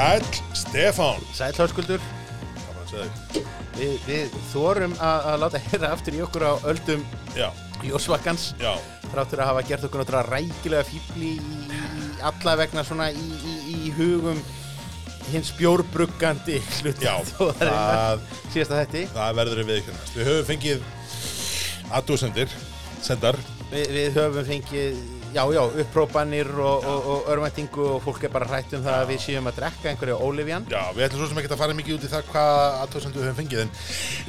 Sæl Stefán. Sæl að þér. við, við þorum að, að láta heyra aftur í okkur á öldum já, þráttur að hafa gert okkur náttúrulega rækilega fíbli í, í alla vegna svona í, í, í hugum hins já þjóðarinnar. það, síðasta þetti það verður við ekki næst. Við höfum fengið aðdóðsendir Sendar. Vi, við höfum fengið, já já, upprópanir og, og, og örvæntingu og fólk er bara hrætt um það að við séum að drekka einhverju ólifjan Já, við ætlum svo sem ekki að fara mikið út í það hvað aðdóðsendur við höfum fengið En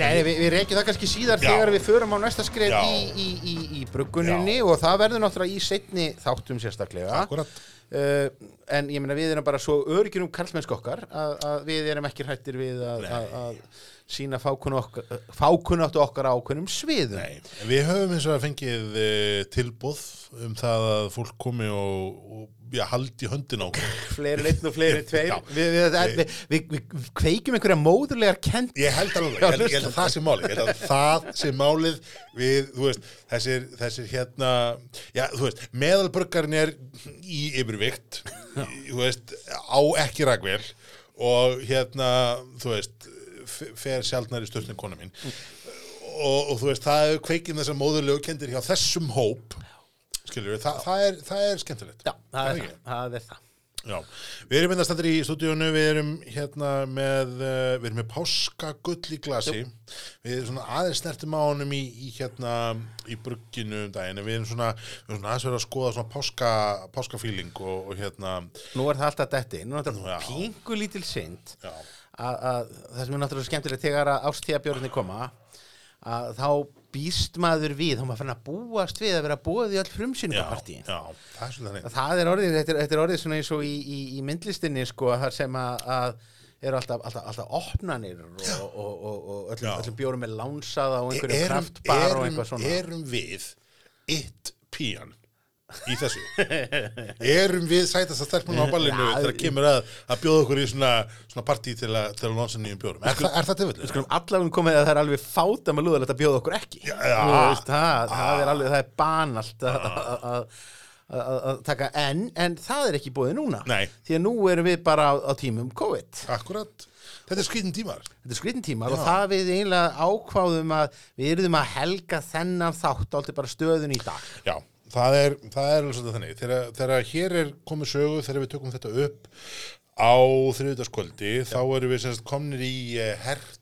Nei, við, við reykjum það kannski síðar Já. þegar við förum á næsta skrið Já. í, í, í, í brugguninni og það verður náttúrulega í setni þáttum sérstaklega. Akkurat uh, en ég meina við erum bara svo örgjur um karlmennsk okkar að, að við erum ekki hrættir við að sína fákunnáttu okkar ákveðnum sviðum. Nei, við höfum eins og að fengið e, tilbúð um það að fólk komi og, og já, haldi höndin á fleiri einn og fleiri tveir. Við, við, við, við kveikjum einhverja móðurlegar kent Ég held alveg, ég held, ég held að það sé málið, ég held að það sé málið við, þú veist, þessir, þessir hérna, já, þú veist, meðalbruggarinn er í yfirvikt, þú veist, á ekki ragvel og hérna, þú veist, fer sjaldnar í störnum kona mín. Og, og þú veist, það er kveikin þessar móðurlegu kendir hjá þessum hóp, skiljur við, það, það, er, það er skemmtilegt. Já, það er það, það. er það. Já, við erum hérna standar í stúdíónu, við erum hérna með, uh, við erum með páskagull í glasi, við erum svona aðeins snertum á honum í, í hérna, í brugginu um daginn, við erum svona, við erum svona aðeins verið að skoða svona páska, páskafíling og, og hérna, Nú er það alltaf detti, nú er þetta pingu lítil synd. Já, að, að það sem er náttúrulega skemmtilegt þegar að ástíðabjörnir koma að þá býst maður við þá maður fann að búast við að vera búið í já, frumsýningapartíin það það er orðið, þetta er, þetta er orðið svona eins og í, í, í myndlistinni sko þar sem að, að eru alltaf, alltaf, alltaf opnanir og, og, og, og öllum, öllum bjórum er lánsaða og einhverju kraftbar og erum, eitthvað svona. erum við it pían í þessu? erum við sætast að stelpuna á ballinu Já, þegar kemur að, að bjóða okkur í svona, svona partí til að, til að lónsa nýjum bjórum? Er, er það tilfellu? Skulum allavega komið að það er alveg fáta með lúðalegt að bjóða okkur ekki já. Þú veist, það, það er alveg, það er banalt að- að- taka en, en það er ekki búið núna Nei. því að nú erum við bara á, á tímum COVID Akkurat. Þetta er skrítin tímar. þetta er skritin tímar Já. og það við eiginlega ákváðum að við erum að helga þennan þátt aldrei bara stöðun í dag Já, það er, það er alveg svolítið þannig. Þegar, þegar hér er komið sögu, þegar við tökum þetta upp á þriðutaskvöldi, þá erum við semst komnir í uh, hert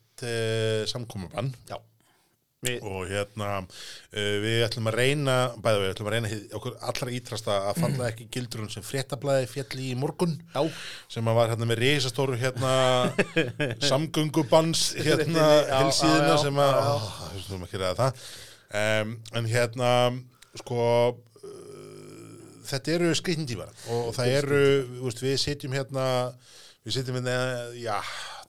samkomabann Já. Við, og hérna uh, við ætlum að reyna, bæða við ætlum að reyna okkur allra ítrasta að falla ekki gildrun sem fréttablaði fjalli í morgun Já. sem að var hérna með risastóru hérna samgöngubans hérna helsíðina sem að, þú veist ekki ræða það. Um, en hérna sko uh, þetta eru skritin tímar og, það eru, veist, við sitjum hérna við sitjum hérna, já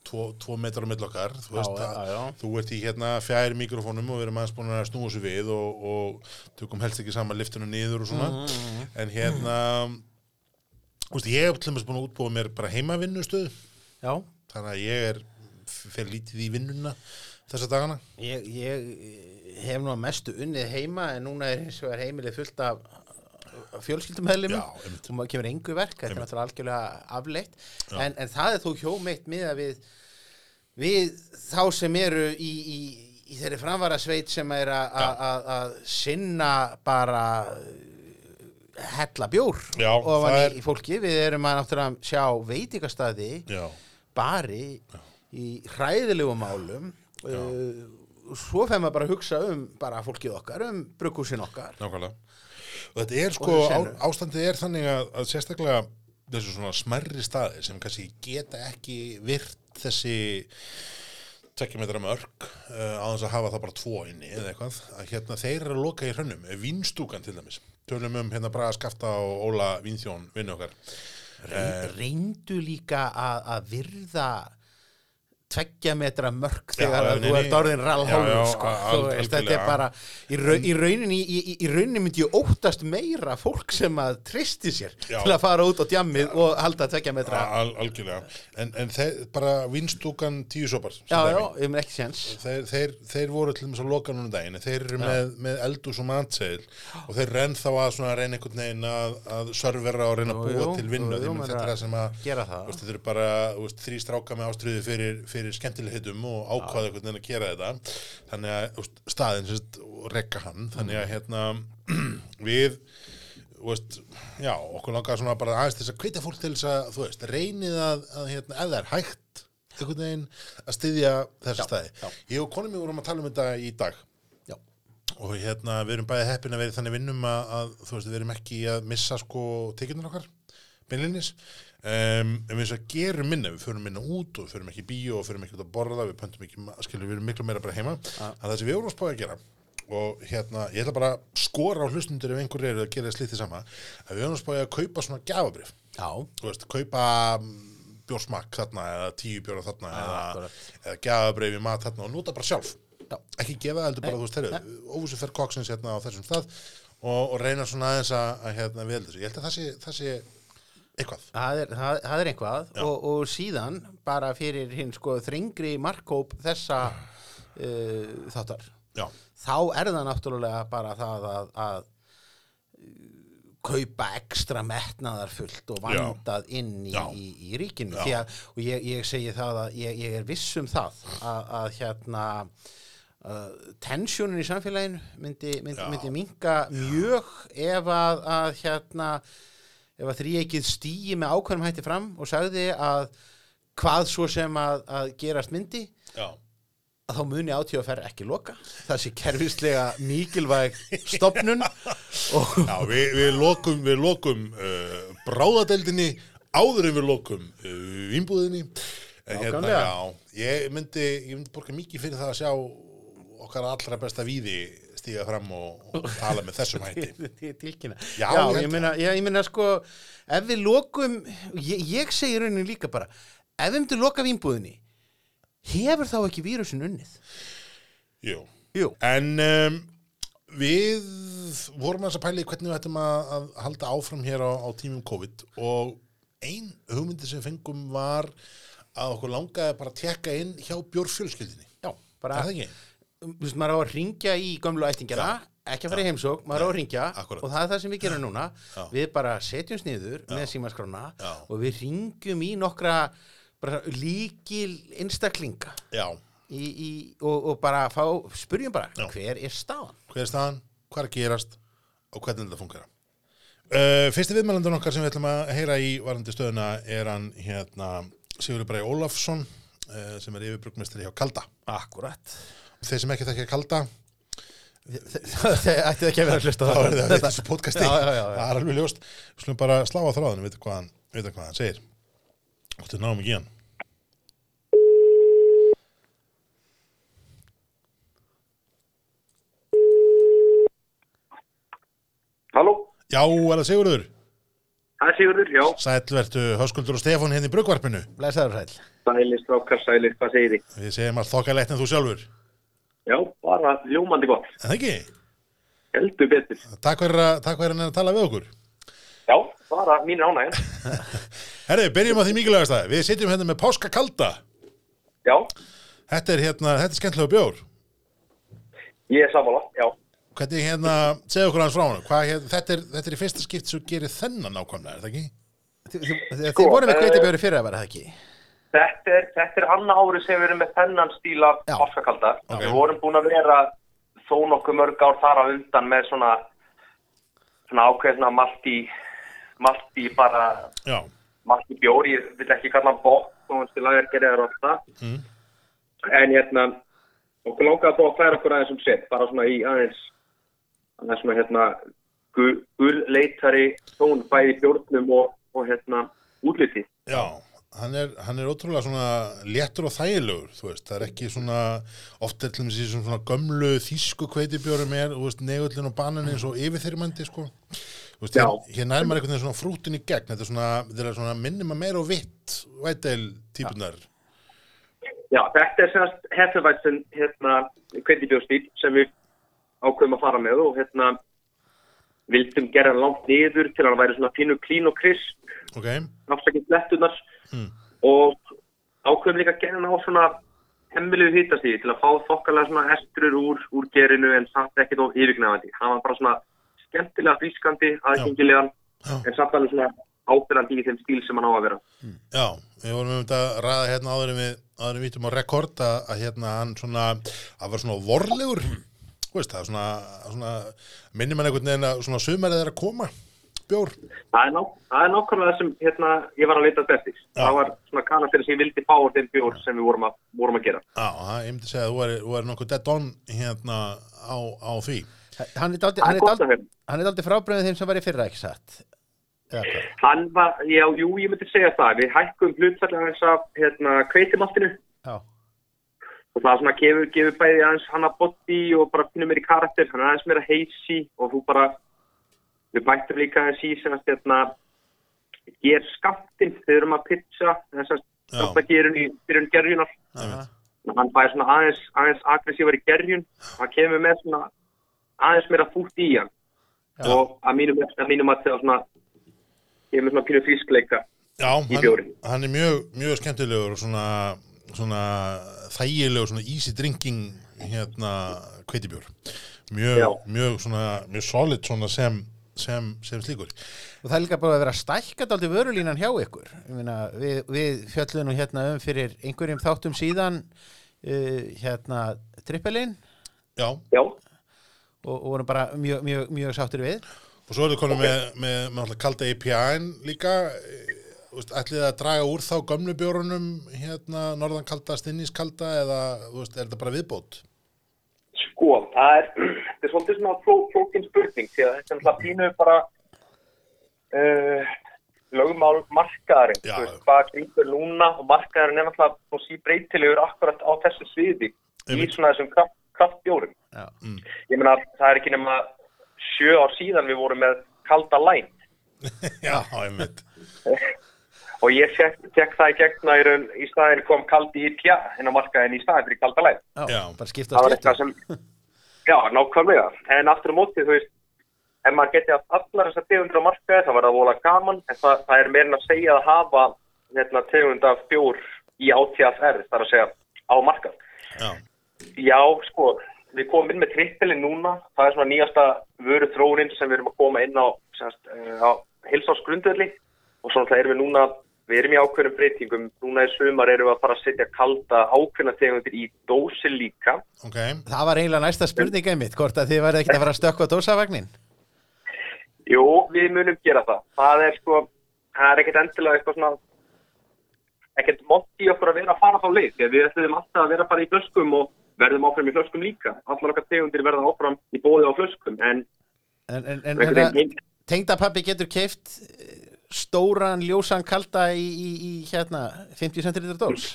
tvo, tvo metrar á milli okkar þú veist, já, já. þú ert í hérna fjær mikrofónum og við erum aðeins búin að snúa sér við og, og tökum helst ekki saman liftinu niður og svona. Mhm, en hérna þú veist, ég hef dæmis búin að útbúa mér bara heimavinnustöð já. Þannig að ég er fyrir lítið í vinnuna þessa dagana. Ég, ég hef nú að mestu unnið heima en núna er eins og er heimilið fullt af fjölskyldumheðlum Já, einmitt. og maður kemur engu verk, þetta er náttúrulega algjörlega afleitt. En, en það er þó hjómeitt miða við við þá sem eru í, í, í þeirri framvarasveit sem er að- Já. sinna bara uh, hella bjór Já, í, er- í fólki, við erum að náttúrulega sjá veitingastæði já, bari í hræðilegu málum uh, svo fer maður bara að hugsa um bara fólkið okkar, um brukkúsin okkar. Nákvæmlega. Og þetta er sko, á, ástandið er þannig að, að sérstaklega þessu svona smerri staði sem kannski geta ekki virt þessi tekjumetra mörg uh, á þess að hafa það bara tvo inni eða eitthvað, að hérna þeir eru að loka í hrönnum, vínstúkan til dæmis. Tölum um hérna Braga Skafta og Óla Vínþjón vinnu okkar. Reyn, reyndu líka að, að virða tveggja metra mörg þegar já, þú ert orðin rallhálfur sko. þetta er bara í, raun, í, rauninni, í, í, rauninni myndi ég óttast meira fólk sem að tristi sér Já. til að fara út á djammið og halda tveggja metra. Al, algjörlega. En, en þeir, bara vinstúkan tíu sopar sem já, já, með ekki séns. Þeir, þeir, þeir voru til þess að loka núna um daginn þeir eru með, með eldús og matseil og þeir renn þá að svona reyna einhvern veginn að, að servera og reyna að búa jú, til vinnu þetta er það sem að þeir eru bara þrý stráka með ástriði fyrir, fyrir skemmtileg hittum og ákvaða einhvern veginn að gera þetta. Þannig að staðinn sérst, rekka hann. Þannig að hérna við veist, já, okkur langar svona bara aðeins þess að hvetja fólk til þess að þú veist, reynið að, að hérna, það er hægt einhvern veginn að styðja þessa staði. já. Ég og konum við vorum að tala um þetta í dag. Já, og hérna við erum bæði heppin að vera þannig vinnum að, að þú veist, við erum ekki að missa sko tekjunum okkar, beinlinnis um, en við gerum minna við förum minna út og við förum ekki í bíó og förum ekki út að borða, við pöntum ekki, skilur við erum miklu meira bara heima, að það sem við vorum að spája að gera. Og hérna, ég ætla bara að skora á hlustundur ef einhver eru að gera slítið sama að við vorum að spája að kaupa svona þú veist, kaupa mm, bjórsmakk þarna eða tíu bjóra þarna eða, akkurat. eða gjafabrif í mat þarna og nota bara sjálf. Já. ekki gefa heldur bara, þú veist, herru óvissu fer koksins hérna á þessum stað og, og reyna svona aðeins að, að hérna við ég held að það sé, það sé eitthvað það er, það, það er einhvað Já. og, og síðan bara fyrir hinn sko þringri markkóp þessa uh, þáttar já, þá er það náttúrulega bara það að, að uh, kaupa ekstra metnaðar fullt og Já. vandað inn í, Já. í, í ríkinu Já. Að, og ég, ég segi það að ég, ég er viss um það að, að hérna uh, tensjónin í samfélaginu myndi, myndi, Já. myndi minka mjög ef að, að hérna ef að þrýekið stýi með ákveðnum hætti fram og sagði að hvað svo sem að, að gerast myndi já, að þá muni átíðaferð ekki loka. Það sé kerfislega mikilvæg stopnun já við, við lokum, við lokum uh, bráðadeldinni áður en við lokum uh, vínbúðinni en hérna, já, ég myndi myndi borga mikið fyrir það að sjá okkar allra besta víði stíga fram og, og tala með þessum hætti tilkynna Já, Já, ég meina, ég, meina sko ef við lokum ég, ég segi í rauninni líka bara ef við myndum loka vínbúðinni hefur þá ekki vírusin unnið Jú. Jú, En um, við vorum að í hvernig við ættum að, að halda áfram hér á, á tímum COVID og ein hugmyndi sem fengum var að okkur langaði bara að tekka inn hjá bjórfjölskyldinni. já, Er bara það ekki? Um, þú veist, maður á að ringja í gömlu ættingjara ekki að fara í heimsók, maður á að ringja akkúrat. og það er það sem við gerum núna Já. við bara setjumst niður með símaskrána og við ringjum í nokkra bara líkil einstaklinga Já. í, í, og, og bara fá, spurjum bara hver er staðan Hver er staðan? Hvað er gerast? Og hvernig þetta fungera? Uh, fyrsti viðmælandur okkar sem við ætlum að heyra í varandi stöðuna er hann hérna Sigurður Bræði Ólafsson uh, sem er yfirbrugmestari hjá Kalda. Akkurat Þeir sem ekki þekkja Kalda. Það ætti ekki að vera að hlusta á er það. að þetta. veit þessu podcasti. Já, já, já, það er alveg ljóst. Við slum bara slá á þráðinu, vita hvað hann vita hvað hann segir. Og þetta náum ekki í hann. Halló, Já, er það Sigurður? það er Sigurður, já, Sælvertu Höskuldur og Stefán hérna í brugvarpinu. Blessaður sæl sælir, strákar, sælir, hvað segir þið? Við segjum allt þokkalegt en þú sjálfur Já, bara ljómandi gott, það ekki? heldur betur. Takk fyrir að, takk fyrir að tala við okkur Já, bara mínir ánægjan. Herri, byrjum á því mikilvægast það Við sitjum hérna með páska kalda Já, Þetta er hérna, þetta er skemmtilega bjór ég er sammála, já. Hvernig hérna, segja okkur hans frá hann Hvað, hérna, þetta, er, þetta er í fyrsta skipt sem gerir þennan nákvæmlega, er það ekki? Þið þið Sko, voru með eh, fyrir að vera það ekki Þetta er, þetta er annað ári sem við erum með þennan stíl af Já. páskakaldar. Ok. Við vorum búin að vera þó nokkuð mörg ár þar á undan með svona, svona ákveðna malti, malti bara, Já, malti bjór, ég vil ekki kalla hann bótt, þó hann til að er gerðið rotta. Mm. En hérna, okkur að búa að færa okkur aðeins um sett, bara svona í aðeins, aðeins svona hérna, gul, gulleitari tón bæði í bjórnum og, og hérna, útliti. Já, hann er, hann er ótrúlega svona léttur og þægilegur, þú veist, það er ekki svona, oft er til dæmis í svona, svona gömlu þýsku kveitibjórum er, þú veist, negullin og bananin eins og yfirþyrmandi, sko. Þú veist, hér, hér nærmar einhvern veginn svona frútin í gegn, þetta er svona, þetta er svona minnum að meira og vitt, vætel típunar. Já, þetta er semast Hefnvætsen hérna kveitibjóðstíl sem við ákveðum að fara með og hérna vildum gera hann langt niður til að hann væri svona pínu klín og krisp, Ok, afsakið slettunar Mm. og ákveðum líka að gera hann á svona hemmilegu hittastíði til að fá þokkalega svona estrur úr, úr gerinu en samt ekkert of yfirgnæfandi. Hann var bara svona skemmtilega frískandi, aðgengilegan en samt alveg svona ábyrrandi í þeim stíl sem hann á að vera. já, við vorum um þetta að ræða hérna áður en við, áður en við vítum á rekord að, hérna hann svona, að var svona vorlegur, þú veist það, svona, svona minnum hann einhvern veginn að svona sumarið er að koma, bjór. Það er, ná, það er nákvæmlega það sem hérna, ég var að leita eftir. Já. Það var svona karakter sem ég vildi fá úr þeim bjór sem við vorum að, vorum að gera. Já, það, ég myndi segja að þú er, þú er nokkuð dead on hérna á, á því. Hann er er er að er daldi frábröðið þeim sem var í fyrra ekki satt hvað Hann var, já, jú, ég myndi segja það. Við hækkum hlutfallega hans af hérna, kveitimaltinu já, og það svona gefur, gefur bæði aðeins hann að body og bara finnum mér í karakter. Hann er aðeins meira heisi og þú bara, við bættum líka í sem að hérna, ger skaftinn þegar við erum að pitcha þess að Já. skaftagerun í byrjun gerjunar. Aha. hann fær svona aðeins, aðeins aggressívar í gerjun hann kemur með svona aðeins meira fútt í hann Já. og að mínum, að mínum að það svona kemur svona pínu frískleika Já, Í hann, bjórinn. hann er mjög, mjög skemmtilegur og svona, svona þægilegur, svona easy drinking hérna kveitibjór. Mjög, mjög svona, mjög solid svona sem, sem, sem slíkur. og það er líka bara að vera stækkat aldrei vörulínan hjá ykkur. Meina, við, við fjöllum nú hérna um fyrir einhverjum þáttum síðan uh, hérna trippelin Já, já, og, og vorum bara mjög, mjög, mjög sáttir við. Og svo er það konum með, með, með kalda API-n líka, ætlið að draga úr þá gömlu bjórunum hérna norðan kalda, stinniskalda eða, veist, er þetta bara viðbót? sko það er, þetta er svolítið svona fló, flókin spurning því að þetta er náttúrulega pínu bara uh, lögmál markaðarinn Já. Þú veist, hvað grípur núna og markaðarinn er náttúrulega nú síbreytilegur akkurat á þessu sviði í svona þessum kraft, kraftbjórum Já. ég meina það er ekki nema sjö ár síðan við vorum með kalda læn Já, einmitt. og ég fekk, fekk það í gegna í raun í staðin kom kaldi í tja en á markaðin í staðin fyrir kalda læn Já, bara skipta það var sléttu eitthvað sem já, nákvæmlega, en aftur á móti þú veist, ef maður geti haft allar þessar tegundir á markaði, það var það vola gaman en það, það er meirinn að segja að hafa hérna, tegund af bjór í það er að segja á markað. Já, Já, sko, við komum inn með trippelin núna, það er svona nýjasta vöru þróunin sem við erum að koma inn á, semst, uh, á heilsásgrundverli og svona það erum við núna, við erum í ákveðnum breytingum, núna í sumar erum við að fara að setja kalda ákveðna tegundir í dósi líka. ok. Það var eiginlega næsta spurninga mitt, hvort að þið værið ekkert að fara að stökkva dósavagnin Jú, við munum gera það. Það er sko, það er ekkert endilega eitthvað svona, ekkert mótt í okkur að vera að fara þá leið, því að við ætlum alltaf að vera bara í flöskum og verðum áfram í flöskum líka. Allar okkar tegundir verða áfram í bóði á flöskum, en En, en, en, tengdapappi getur keift stóran ljósan kalda í, í, í hérna 50 cm dós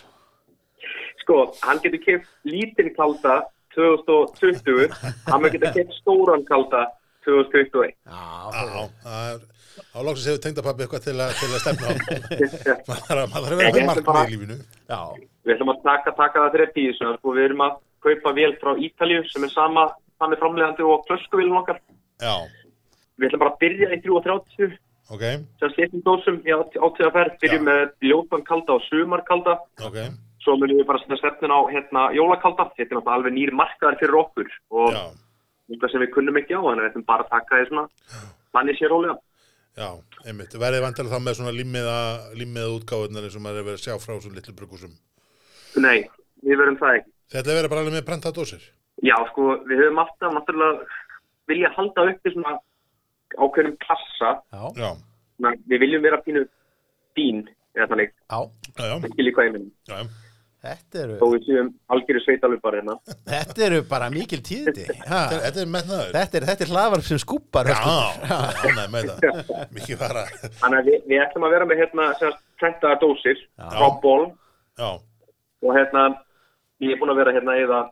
Sko, hann getur keft lítinn kalda 2020, hann mun getur keft stóran kalda 2021. Já, það er, á loksins hefur tengdapappi eitthvað til að, til að stefna á. maður þarf að- maður þarf að vera markmið í lífinu. já, Við ætlum að taka, taka það þrepp í þessu, sko, við erum að kaupa vél frá Ítalíu sem er sama, sami framleiðandi og flöskuvélum okkar. Já, Við ætlum bara að byrja í 3.30 ok, sem slittum dósum í átíðaferð, byrjum með ljótan kalda og sumarkalda, ok. svo munum við bara stefnin á hérna jólakalda, þetta er alveg nýr markaðar fyrir okkur og eitthvað sem við kunnum ekki á, þannig að við ætlum bara að taka því svona, manni sér rólega. já, einmitt. Verðið vantilega þá með svona límiða, límiða útgáðunar eins og maður er verið að sjá frá svona litlu brukusum. Nei, við verum það ekki. Þetta er verið bara alveg með prentað dósir. Já, sko, við höfum alltaf vilja halda svona ákveðnum klassa. já, Já, Svona, við viljum vera pínu bín, eða þannig, já já, já, ekki líka einminn. já, já. Þetta eru, Þó við séum algjöru sveitalupar hérna. þetta eru bara mikil ha, Þetta er- metnaður. Þetta er, þetta er hlaðvarp sem skúpar Já, Höskuldur. já. Mikið fara. Þannig að við, við ætlum að vera með hérna semast prentaðar dósir frá ból Já, og hérna ég er búin að vera hérna eða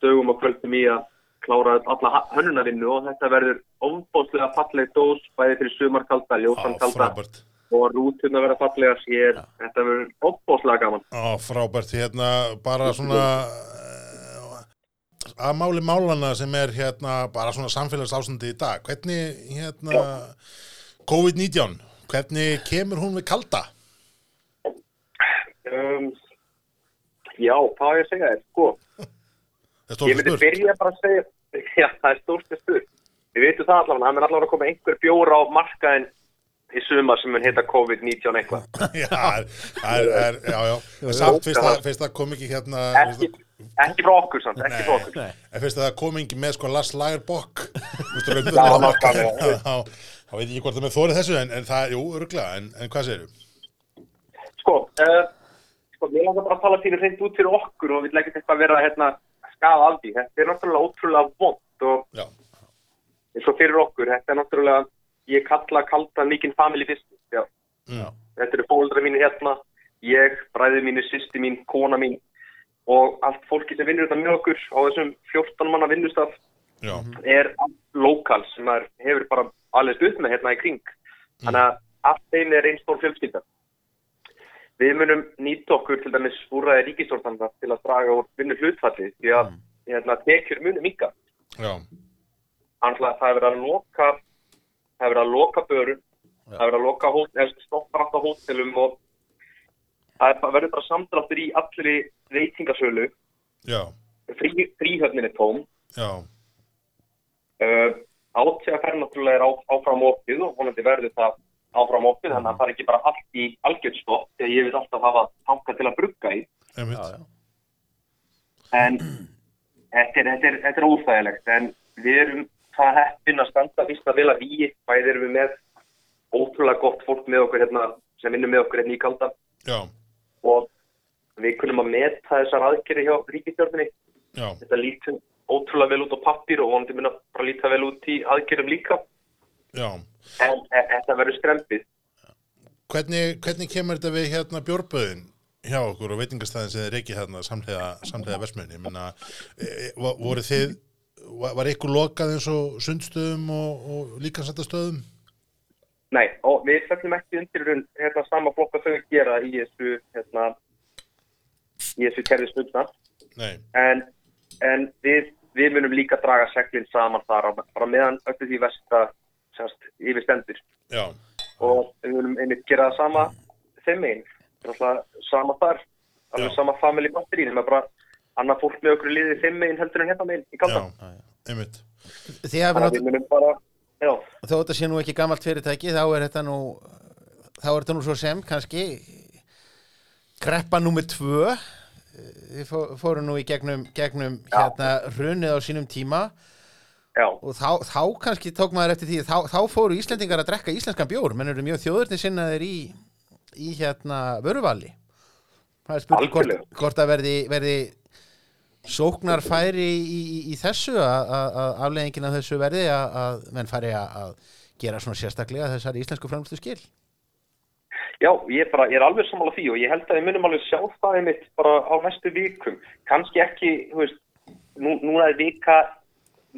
dögum og kvöldum í að klára alla hönnunavinnu og þetta verður ofbóðslega falleg dós bæði fyrir sumarkalda, já, ljósankalda frábært. og rútuna verða fallegar hér, þetta verður opbóðslega gaman. Á, frábært, hérna, bara svona eh, að máli málana sem er hérna bara svona samfélags ástandi í dag. Hvernig, hérna, COVID-19, hvernig kemur hún við kalda? Um, já, hvað er ég að segja þér? Sko, er ég myndi spurt. byrja bara að segja, já, það er stórst spurt. Við veitum það allavega, það mun allavega að koma einhver bjór á markaðin í sumar sem mun heita COVID-19 eitthvað. Já, er, það er, er, já, já. En Samt fyrst að, fyrst að kom ekki hérna, Ekki, ekki frá okkur samt, ekki frá okkur. Nei. en fyrst að það kom ekki með sko Lars Lagerbokk, þú veist, raunverulega nákvæmlega. þá þá veit ég hvort það með þórið þessu, en, en það, jú, örgulega, en, en hvað segirðu? Sko, uh, sko, mér langar bara að tala fyrir hreint út fyrir okkur og við leggum eitthvað að vera hérna skafa af því. Þetta er náttúrulega ótrúlega vond og Já, eins og fyrir okkur, þetta er náttúrulega, ég kalla kalda mikinn family business. Þetta eru fóldra mínir hérna, ég, bræðið mínir, sýsti mín, kona mín og allt fólki sem vinnur þetta með okkur á þessum 14 manna vinnustaf já, er lokal sem er, hefur bara alveg stuð með hérna í kring. Þannig að allt þeim er einn stór fjölskylda. Við munum nýta okkur til dæmis úrræði ríkistórnanda til að draga úr vinnu hlutfalli því að hérna, tekjur munum minka. já, Þannig að það er verið að loka, það verið að loka börum, það verið að loka hótel, stoppar alltaf hótelum og það er verður bara samdráttur í allri veitingasölu, já, frí, fríhöfnin er tóm, já, uh, átíðaferð náttúrulega er á, áfram opið og vonandi verður það áfram opið, þannig að það er ekki bara allt í algjörðstopp, því að ég vil alltaf hafa tanka til að brugga í, en þetta er, þetta er, þetta er óþægilegt, en við erum það heppin að standa fyrst að vilja víi, bæði erum við með ótrúlega gott fólk með okkur hérna, sem vinnur með okkur hérna í kalda já, og við kunum að meta þessar aðgerði hjá ríkistjórninni, já, þetta lítur ótrúlega vel út á pappir og vonandi mun að bara líta vel út í aðgerðum líka, já. En þetta verður skrempið. Hvernig, hvernig kemur þetta við hérna bjórböðin hjá okkur og veitingastæðin sem þið reykið hérna samlega? Menna, e, e, vo- voru þið, var, ykkur lokað eins og sundstöðum og, og líkansættastöðum? Nei, og við fellum ekki undir raun, hérna sama flokka þau gera í þessu hérna, í þessu kerfi stundna en, en við, við munum líka draga seglinn saman þar á, meðan öllu því versta semst, yfir stendur. Já, og við munum einmitt gera það sama þeim einn, það er alltaf sama þar Já. sama family battery nema bara annað fólk með okkur liðið þeim einn heldur en hérna meginn í já, kaldan einmitt, þannig við munum bara já, þó þetta sé nú ekki gamalt fyrirtæki þá er þetta nú þá er þetta nú svo sem kannski greppa númer tvö. Þið fó- fóru nú í gegnum, gegnum hérna hrunið á sínum tíma já, og þá, þá kannski tók maður eftir því þá, þá fóru Íslendingar að drekka íslenskan bjór. Menn eru mjög þjóðurni sinnaðir í í hérna vöruvali. Það er spurning hvort, hvort að verði, verði sóknar færi í, í, í þessu að afleggingin af þessu verði að, menn fari að, gera svona sérstaklega þessari íslensku framlustu skil. Já, ég bara, ég er alveg sammála því og ég held að við munum alveg sjá það einmitt bara á næstu vikum. Kanski ekki, þú veist, nú, núna er vika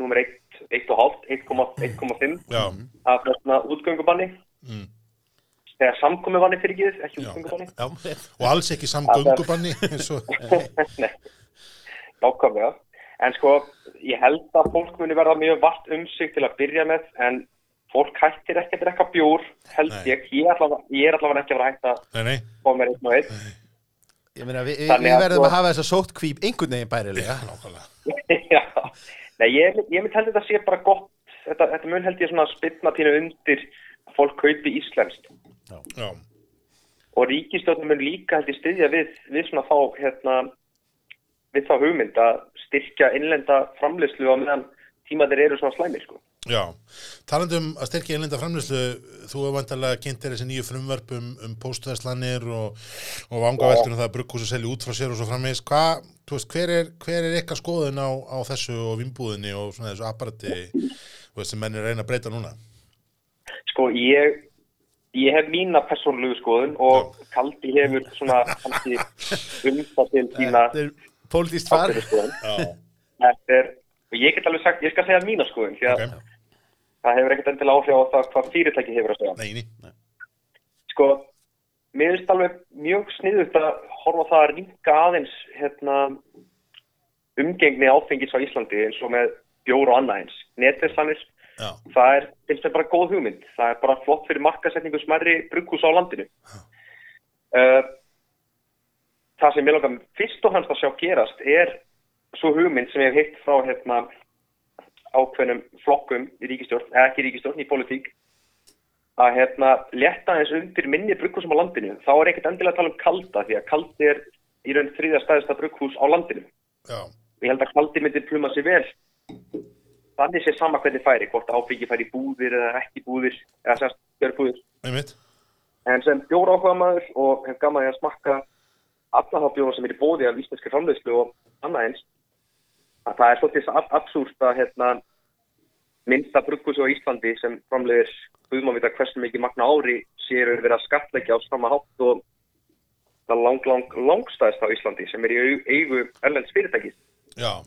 nummer 1, 1,5, 1,5 já, af þessna útgöngubanni. mm, Þegar samkomi banni fyrir ekki ekki já, útgöngubanni. já, og alls ekki samgöngubanni eins og, Nei, nákvæmlega. En sko, ég held að fólk muni verða mjög vart um sig til að byrja með, en fólk hættir ekki að drekka bjór, held Nei. ég. Ég er allavega, ég er allavega ekki að vera hægt að nei, nei, fá mér einn og einn. ég meina við, við, verðum sko- að hafa þess að sótt kvíp einhvern veginn bærilega nákvæmlega, Já, nei, ég, ég mynd held þetta sé bara gott, þetta, þetta mun held ég svona spilna pínu undir að fólk kaupi íslenskt. Já, og ríkistjóðnum mun líka held ég styðja við, við svona þá, hérna, við þá hugmynd að styrkja innlenda framleyslu á meðan tímaðir eru svona slæmir, sko. Já. Talandi um að styrkja einlenda framlýslu, þú hefur vantarlega kynnt þér þessi nýju frumvörp um, um póstverslanir og, og vangaveltunum það að brugghúsi selja út frá sér og svo framvegis. Hvað, þú veist, hver er, hver er eitthvað skoðun á, á þessu og vimbúðinni og svona þessu veist, sem menn er að reyna að breyta núna? Sko, ég, ég hef mína persónulegu skoðun og Kaldi hefur svona kannski um það til sína þetta pólitískt far Þetta er, og ég get alveg sagt, ég skal segja mína skoðun, því að ok, það hefur ekkert endilega áhrif á það hvað fyrirtæki hefur að segja. neini, Sko, mér finnst alveg mjög sniðut að horfa það að ringa aðeins hérna, umgengni áfengis á Íslandi eins og með bjór og annað eins. Netverslanir, það er finnst mér bara góð hugmynd. Það er bara flott fyrir markasetningu smerri brugghús á landinu. Uh, það sem ég langar fyrst og hans að sjá gerast er svo hugmynd sem ég hef heitt frá hérna, ákveðnum flokkum í ríkistjórn, eða ekki ríkistjórn, í politík að hérna, leta eins undir minni brugghúsum á landinu. Þá er ekkert endilega að tala um kalda því að kaldi er í raun þriðja stæðista brugghús á landinu. já, Ég held að kaldi myndi pluma sér vel. Þannig sé sama hvernig færi, hvort ábyggi færi búðir eða ekki búðir, eða sérst björgbúðir. einmitt. En sem bjór áhuga maður og hef gaman að smakka alla þá bjóra sem er í bóði af íslenski framleiðslu og annað eins, að það er svolítið ab absúrt að hérna, minnsta brugghúsi á Íslandi sem framleiðir guðmávita hversu mikið magna ári séu verið að skatleggja á sama hátt og það lang, lang, langstæðist á Íslandi sem er í eigu erlends fyrirtækis. Já,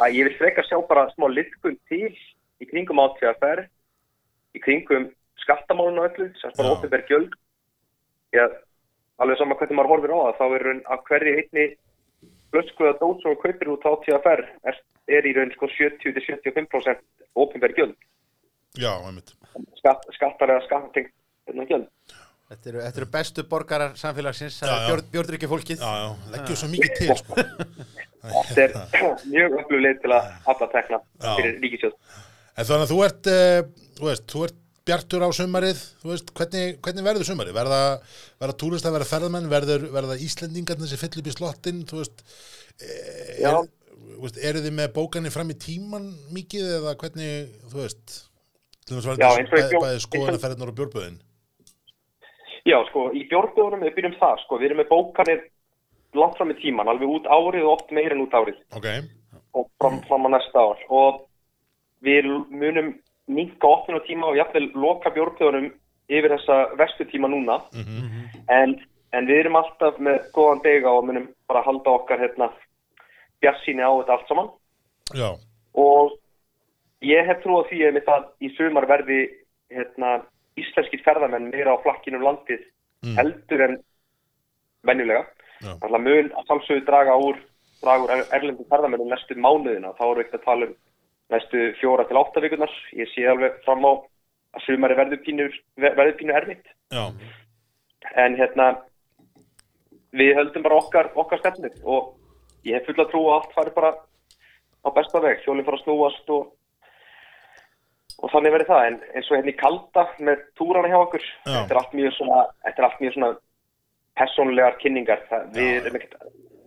að ég vil frekar sjá bara smá litkun til í kringum átíðaferð, í kringum skattamálun og öllu, sem bara óttið gjöld. Já, alveg sama hvernig maður horfir á það, þá er raun að hverju einni flösku eða dót sem þú kaupir út átíðaferð er, er í raun sko 70-75% ópenbær gjöld, já, einmitt. Skatt, skattar eða skattengt gjöld. Þetta eru, þetta eru bestu borgarar samfélagsins, Já, já. björn, björnrykki fólkið. Já, já, leggjum svo mikið til, sko. Þetta er mjög öflugleið til að alla tekna fyrir ríkisjóð. En þannig að þú ert, uh, þú veist, þú ert bjartur á sumarið, veist, hvernig, hvernig verður sumarið? Verða, verða túrista, verða ferðamenn, verður, verða Íslendingarnir sem fyll upp í slottin, þú veist, Já. er, eru þið með bókanir fram í tíman mikið eða hvernig, þú veist, Já, bæði skoðanaferðnar og bjórböðin? Já, sko, í bjórnbjóðunum við byrjum það, sko, við erum með bókanir langt fram í tíman, alveg út árið og oft meir en út árið Ok, og fram, fram á næsta ár og við munum minka opnum tíma og jafnvel loka bjórnbjóðunum yfir þessa vestu tíma núna. En, en við erum alltaf með góðan dega og munum bara halda okkar hérna bjassíni á þetta allt saman. Já, og ég hef trú á því að það í sumar verði hérna, íslenskir ferðamenn meira á flakkinu um landið heldur en venjulega. Þannig að sjálfsögðu draga úr, úr erlendum ferðamennum næstu mánuðina. Þá erum við ekki að tala um næstu fjóra til átta vikunar. Ég sé alveg fram á að sumari verður pínu, verður pínu erfitt. já, En hérna, við höldum bara okkar, okkar stefnu og ég hef fulla trú að allt fari bara á besta veg. Hjólinn fara að snúast og, og þannig verður það. En eins og hérna í kalda með túrana hjá okkur, Já. þetta er allt mjög svona, þetta er allt mjög svona persónulegar kynningar. Það, við erum ekkert,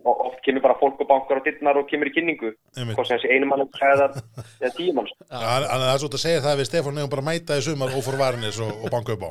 og oft kemur bara fólk og bankar á dittnar og kemur í kynningu. Hvort sem þessi einu mann eða, tíu mann. Þannig að það er svo að segja það við Stefán nefnum bara að mæta í sumar og fór varnis og, og banka upp á.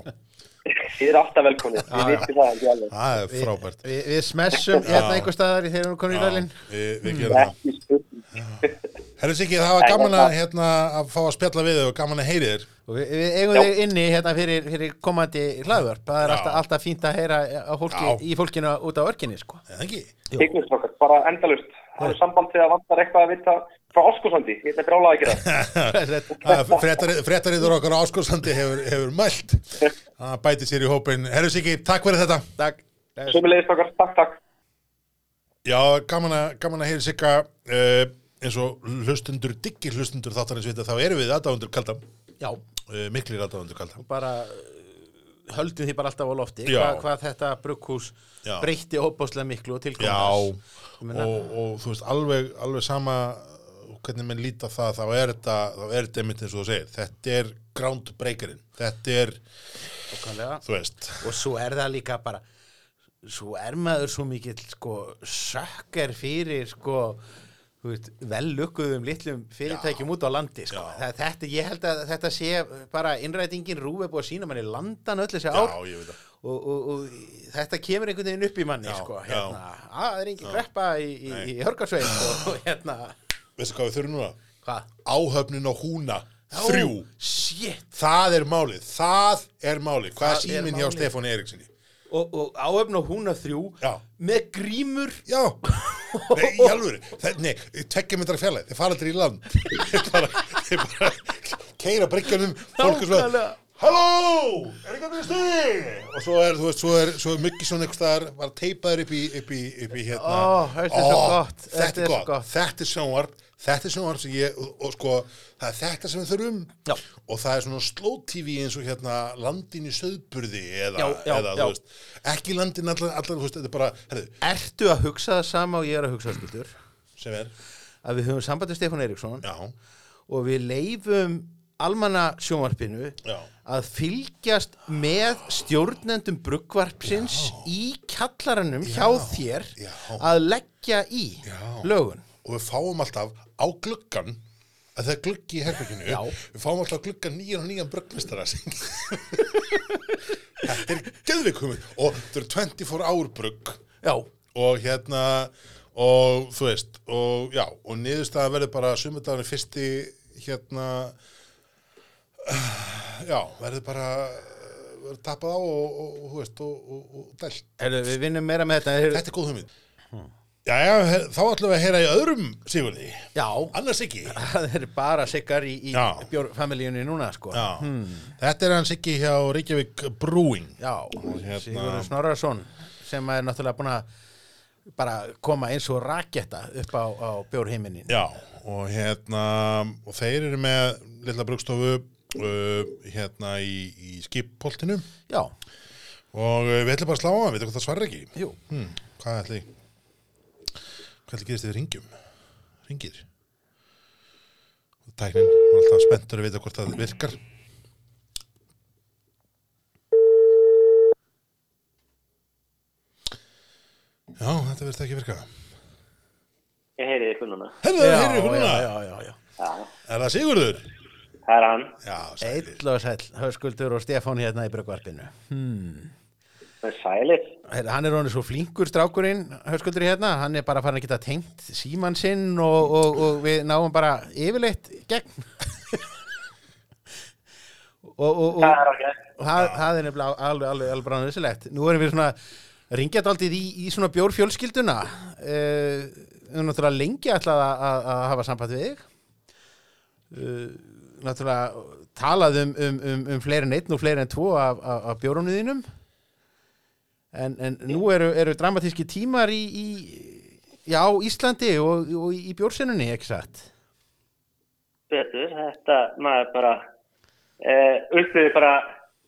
Þið eru alltaf velkomni. Ég viti það ekki alveg. Það er frábært. Við, við smessum hérna einhver staðar í þegar við komum í dælinn. við, við gerum það. Ekki. Herru Siggi, það var gaman að, hérna, að fá að spjalla við og gaman að heyri þér. Og við, við eigum þig inni hérna fyrir, fyrir komandi hlaðvörp. Það er alltaf, alltaf fínt að heyra á fólki, í fólkinu út á örkinni, sko. Eða ekki? Tegnust okkar, bara endalust. Það er samband til að vantar eitthvað að vita frá Óskursandi. Ég ætla brála að gera það. Fréttariður okkar á áskóðsandi hefur, hefur mælt. Það bæti sér í hópin. Herru Siggi, takk fyrir þetta. Takk. Takk, takk. Já, gaman að, gaman að heyri Sigga. Uh, eins og hlustundur, diggir hlustundur þáttarins vita, þá erum við aðdáðundur kalda. Já, Uh, miklir aðdáðundur kalda. bara uh, höldum því bara alltaf á lofti. Já. Hva, hvað þetta brugghús breytti óbáslega miklu og tilkomast. Og, og þú veist, alveg, alveg sama hvernig menn líta það, þá er þetta, þá er þetta einmitt eins og þú segir. Þetta er groundbreakerinn. Þetta er, Nákvæmlega. þú veist, og svo er það líka bara svo er maður svo mikill sko sökker fyrir sko þú veist, vel lukkuðum litlum fyrirtækjum út á landi sko. Já. þetta, ég held að þetta sé bara innrætingin er búið að sína manni landan öll þessi já, ár og, og, og þetta kemur einhvern veginn upp í manni Já, sko, já. hérna, að það er engin greppa í, í, í hörgarsveit og, og hérna Veistu hvað við þurfum núna? hvað? Áhöfnin á húna, þrjú. Shit. Það er málið, það er málið. Hvað er Það er síminn hjá málið. Stefáni Erikssoni? Og, og áöfn og hún að þrjú Já. með grímur Já, nei, í alvöru, það, nei, tekja myndra fjarlæð, þeir fara aldrei í land, þeir bara, þeir bara keira bryggjanum, fólk er svo, Nákvæmlega. Halló, er ekki að stuði? Og svo er, þú veist, svo er, svo er mikið svona einhvers staðar, var teipaður upp í, upp í, upp í hérna. Ó, þetta er svo gott, Þetta er svo gott. þetta er sjónvarp, þetta er sjónvarp sem ég, og, og sko, það er þetta sem við þurfum. Já. Og það er svona slow TV eins og hérna landin í söðburði eða, Já, eða já. veist, ekki landin allar, allar, veist, þetta er bara, herðu, Ertu að hugsa það sama og ég er að hugsa skildur? Sem er, að við höfum sambandið Stefán Eiríksson já, og við leifum almanna sjónvarpinu að fylgjast með stjórnendum bruggvarpsins í kjallaranum hjá þér að leggja í lögun. Og við fáum alltaf á gluggan að það er gluggi í herbygginu Já. við fáum alltaf á gluggan nýjan og nýjan brugmestara þetta er geðvikumið og þetta eru 24 ár brugg. Og hérna og þú veist og já, og niðurstaða verður bara sumudagurinn fyrsti hérna já, verður bara verður tapað á og, og, og, þú veist, og, og, og dælt. Við vinnum meira með þetta. Þetta er góð hugmynd já, já, þá ætlum við að heyra í öðrum Sigurði, já, annars ekki. Það er bara sikkar í, í Já. bjórfamilíunni núna, sko. Já, þetta er hans ekki hjá Reykjavík Brewing. Já, hérna- Sigurður Snorrason sem er náttúrulega búin að bara koma eins og raketta upp á, á bjórheiminnin. Já, og hérna og þeir eru með lilla brugstofu uh, hérna í, í skippoltinu Já, og uh, við ætlum bara að slá á hann, við hvað það svarar ekki? Jú, hmm, Hvað ætli hvað gerist þið ringjum? Ringir Tæknin, maður er alltaf spenntur að vita hvort það virkar Já, þetta verður ekki virka Ég heyri. Herðu, já, heyrðu já, núna já, já, já. Já, Er það Sigurður? það er hann. Já, sælir Eill og sæll, höskuldur og Stefán hérna í bruggvarpinu. Það er sælir. Hann er svo flinkur strákurinn, höskuldur hérna, hann er bara farin að geta tengt síman sinn og, og, og við náum bara yfirleitt gegn. og, og, og, Það er og það, það er nefnilega alveg, alveg, alveg bara nöðsilegt. Nú erum við svona ringjað aldrei í, í svona bjórfjölskylduna. Uh, við erum náttúrulega lengi ætlað að, að, að hafa samband við þig. Uh, náttúrulega talað um, um, um, um fleiri en einn og fleiri en tvo af, af, af bjórunum þínum. En, en nú eru, eru dramatíski tímar í, í já, Íslandi og, og í bjórsinnunni, ekki satt? Betur, þetta, maður bara uh, upplifir bara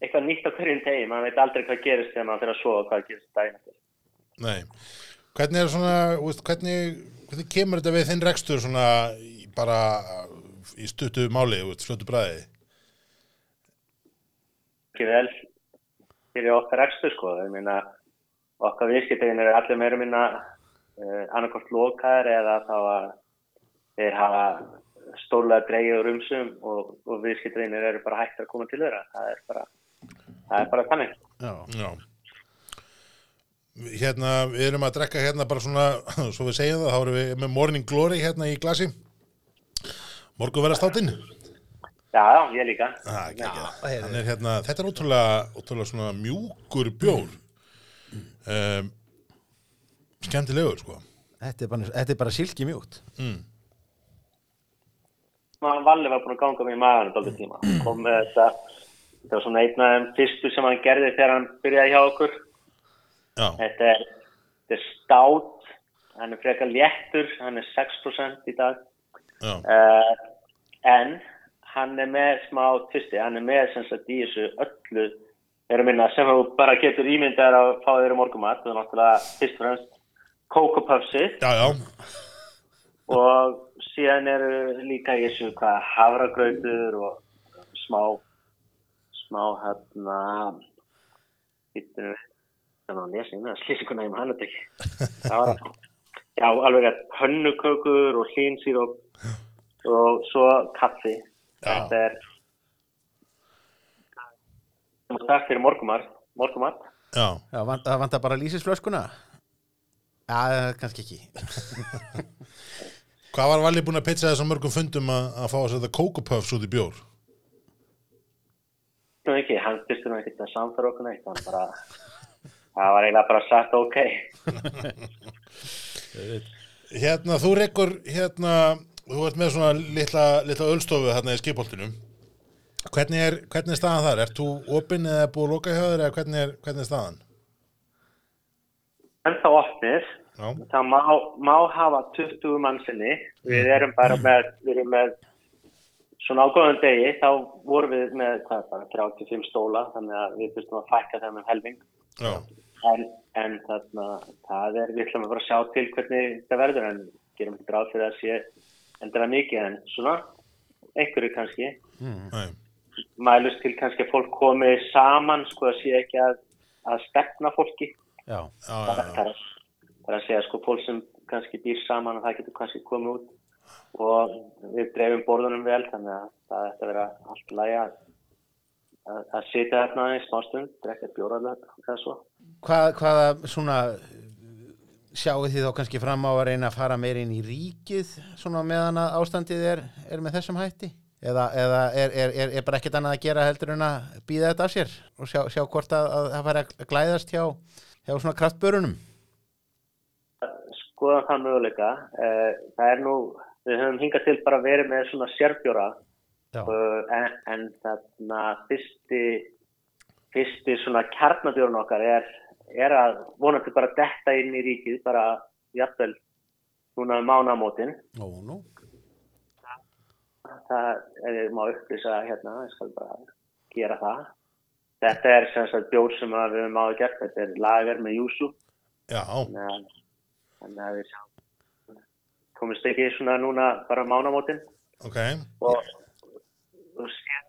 eitthvað nýtt á hverjum tegi. Maður veit aldrei hvað gerist þegar maður fyrir að sofa og hvað gerist daginn eftir. Nei. Hvernig er svona, þú veist, hvernig, hvernig kemur þetta við þinn rekstur svona í, bara í stuttu máli, þú veist, fljótu bræði? Ekki vel fyrir okkar ekstur sko. Ég meina, okkar viðskiptegin er allir meira minna uh, annarkort lokaðir eða þá að þeir hafa stórlega dreigið úr umsum og, og viðskiptegin eru bara hægt að koma til þeirra. Það er bara, það er bara þannig. Já. Já. Hérna, við erum að drekka hérna bara svona, svo við segjum það, þá erum við með Morning Glory hérna í glasi. Morgun verða státinn. Já, ég líka. Ah, já, er hérna, þetta er ótrúlega, ótrúlega svona mjúkur bjór. Um, skemmtilegur, sko. Þetta er bara, þetta er bara silki mjúkt. Mm. maður Valli var búin að ganga mig í maðan dálítið tíma kom með þetta þetta var svona einn af þeim fyrstu sem hann gerði þegar hann byrjaði hjá okkur Já, þetta er, þetta er stát hann er frekar léttur hann er 6% í dag já, uh, en hann er með smá tvisti hann er með sem sagt í þessu öllu er að minna sem þú bara getur ímyndar að fá þér um morgumat það er náttúrulega fyrst og fremst já. og síðan eru líka í þessu hvað havragrautur og smá smá hérna hittum við þannig að lesa inn að slísikuna ég maður hann ekki það var já alveg að pönnukökur og hlínsýróp og svo kaffi. Þetta er það takk fyrir morgumat morgumat já. Já, vant, það vantar bara lýsisflöskuna Já, kannski ekki Hvað var Valli búin að pitcha þessum mörgum fundum að, að fá að setja kókupöfs út í bjór? Nú ekki, hann byrstu nú ekkert að samfara okkur neitt, hann bara, það var eiginlega bara sagt ok. Hérna, þú rekkur, hérna, þú ert með svona litla, litla ölstofu hérna í skipholtinu Hvernig er, hvernig er staðan þar? Ert þú opinn eða búið að loka hjá þér eða hvernig er, hvernig er staðan? En þá opnir, Já, það má, má hafa 20 mannsinni. Við erum bara með, við erum með svona á góðan degi, þá vorum við með, hvað er bara, 35 stóla, þannig að við fyrstum að fækka þeim um helming. já, En, en þarna, það er, við ætlum að bara sjá til hvernig það verður, en gerum ekki ráð fyrir að sé endilega mikið, en svona, einhverju kannski. nei, Mælust til kannski að fólk komi saman, sko, að sé ekki að, að stefna fólki. Já, Það er, er að segja, sko, fólk sem kannski býr saman og það getur kannski komið út og við dreifum borðunum vel, þannig að það ætti að vera allt lagi að, að, að sitja þarna í smá stund, drekka bjóraðlega, það svo. hvað, hvaða svona sjáu þið þá kannski fram á að reyna að fara meir inn í ríkið svona meðan að ástandið er, er með þessum hætti? Eða, eða er, er, er, er bara ekkert annað að gera heldur en að býða þetta af sér og sjá, sjá hvort að, að það fara að glæðast hjá, hjá svona kraftbörunum? skoðan það möguleika. Eh, Það er nú, við höfum hingað til bara verið með svona sérbjóra en, en þarna fyrsti, fyrsti svona kjarnabjórn okkar er, er að vonandi bara detta inn í ríkið, bara jafnvel núna um mánamótin. Ó, nú. Það er, má upplýsa hérna, ég skal bara gera það. Þetta er sem sagt bjór sem við höfum áður gert, þetta er lager með júsú. já, Þannig að- við sjáum komist ekki svona núna bara mánamótin ok, og, og sé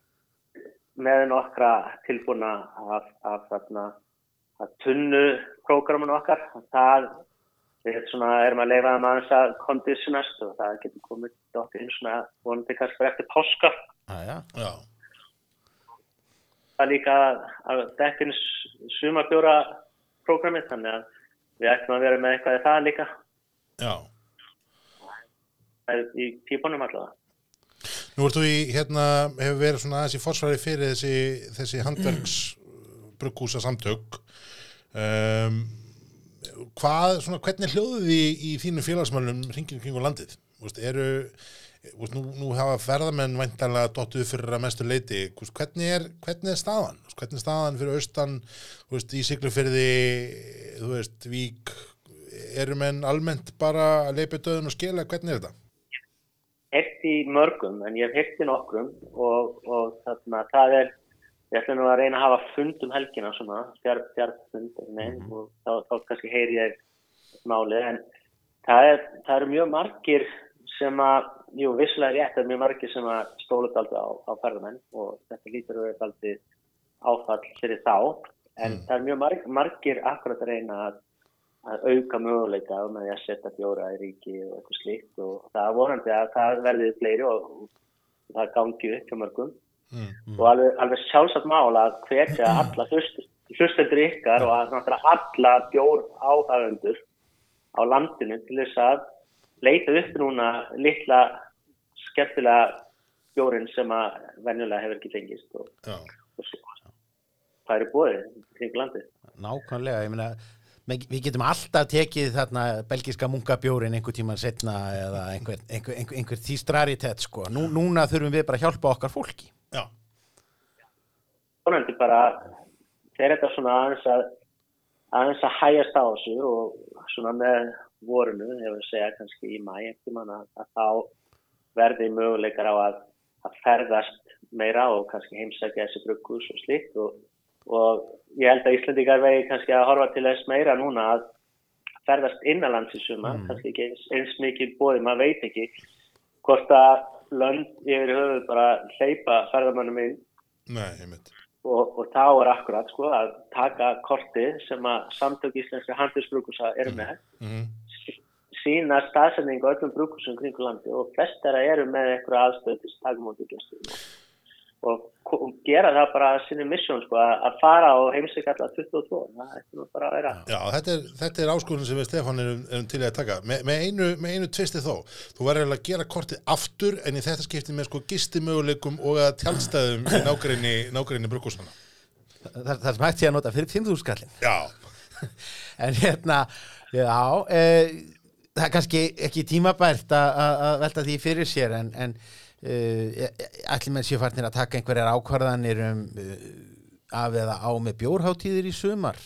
með nokkra tilbúna af, af þarna að tunnu prógramun okkar það við svona, erum að leifa það aðeins að konditionast og það getur komið dottir inn svona vonandi kannski eftir páska. Æja, já, það er líka að dekkin sumarbjóra prógramið þannig að við ættum að vera með eitthvað í það líka. Já. Það er í típunum allavega Nú ert þú í, hérna, hefur verið svona aðeins í forsvari fyrir þessi, þessi handverks brukkúsa samtök. Um, hvað, svona, hvernig hljóðuð þið í, þínu félagsmálum hringin kring á landið? Þú veist, eru, þú veist, nú, nú hafa ferðamenn væntanlega dottuð fyrir að mestu leiti. Þú veist, hvernig er, hvernig er staðan? Hvernig er staðan fyrir austan, í Siglufyrði, þú veist, Vík, eru menn almennt bara að leipa döðun og skila, hvernig er þetta? heyrt í mörgum en ég hef heyrt í nokkrum og, og þarna, það er ég ætla nú að reyna að hafa fund um helgina svona, fjár, fjárfund mm og þá, þá kannski heyri ég máli en það er, það eru mjög margir sem að, jú, visslega rétt það er mjög margir sem að stóla daldi á, á ferðamenn og þetta lítur að vera daldi áfall fyrir þá en það er mjög marg, margir akkurat að reyna að að auka möguleika með því að setja bjóra í ríki og eitthvað slíkt og það er vonandi að það verði fleiri og, og það gangi upp hjá mörgum Mm. og alveg, alveg sjálfsagt mál að hvetja alla hlustendur ykkar og að alla bjór áhæfundur á landinu til þess að leita upp núna litla skemmtilega bjórin sem að venjulega hefur ekki fengist og, og hvað er í bóði kring landið. nákvæmlega, ég meina me- við getum alltaf tekið þarna belgiska munkabjórin einhver tíman setna eða einhver, einhver, einhver, einhver þýstraritet sko. Nú, núna þurfum við bara að hjálpa okkar fólki Já, vonandi bara þegar þetta svona aðeins að aðeins að hægast á þessu og svona með vorunu, ég vil segja kannski í mæ að, þá verði möguleikar á að, að ferðast meira og kannski heimsækja þessi brugghús og slíkt. Og, og ég held að Íslandikar vegi kannski að horfa til þess meira núna að ferðast innanlands í suma, kannski ekki eins, eins mikið bóði, maður veit ekki hvort að lönd yfir höfuð bara hleypa ferðamannum inn. Nei, og, og þá er akkurat sko að taka kortið sem að samtök íslenska handelsbrukusa eru með. Mm. sína staðsendingu öllum brukusum kringu landi og flest þeirra eru með eitthvað aðstöð til gestum og, gera það bara sinni missjón sko að, að fara og heimsækja alla 22 það ætti nú bara að vera. Já, þetta er, þetta er áskorun sem við Stefán erum, erum til að taka. Me, með, einu, með einu tvisti þó, þú verður að gera kortið aftur en í þetta skipti með sko gisti möguleikum og að tjálstæðum í nágrinni, nágrinni brukusana. það, það sem hægt sé að nota fyrir 5.000 skallin Já, en hérna, já e, það er kannski ekki tímabært að- að að velta því fyrir sér en, en allir menn séu farnir að taka einhverjar ákvarðanir um uh, af eða á með bjórháttíðir í sumar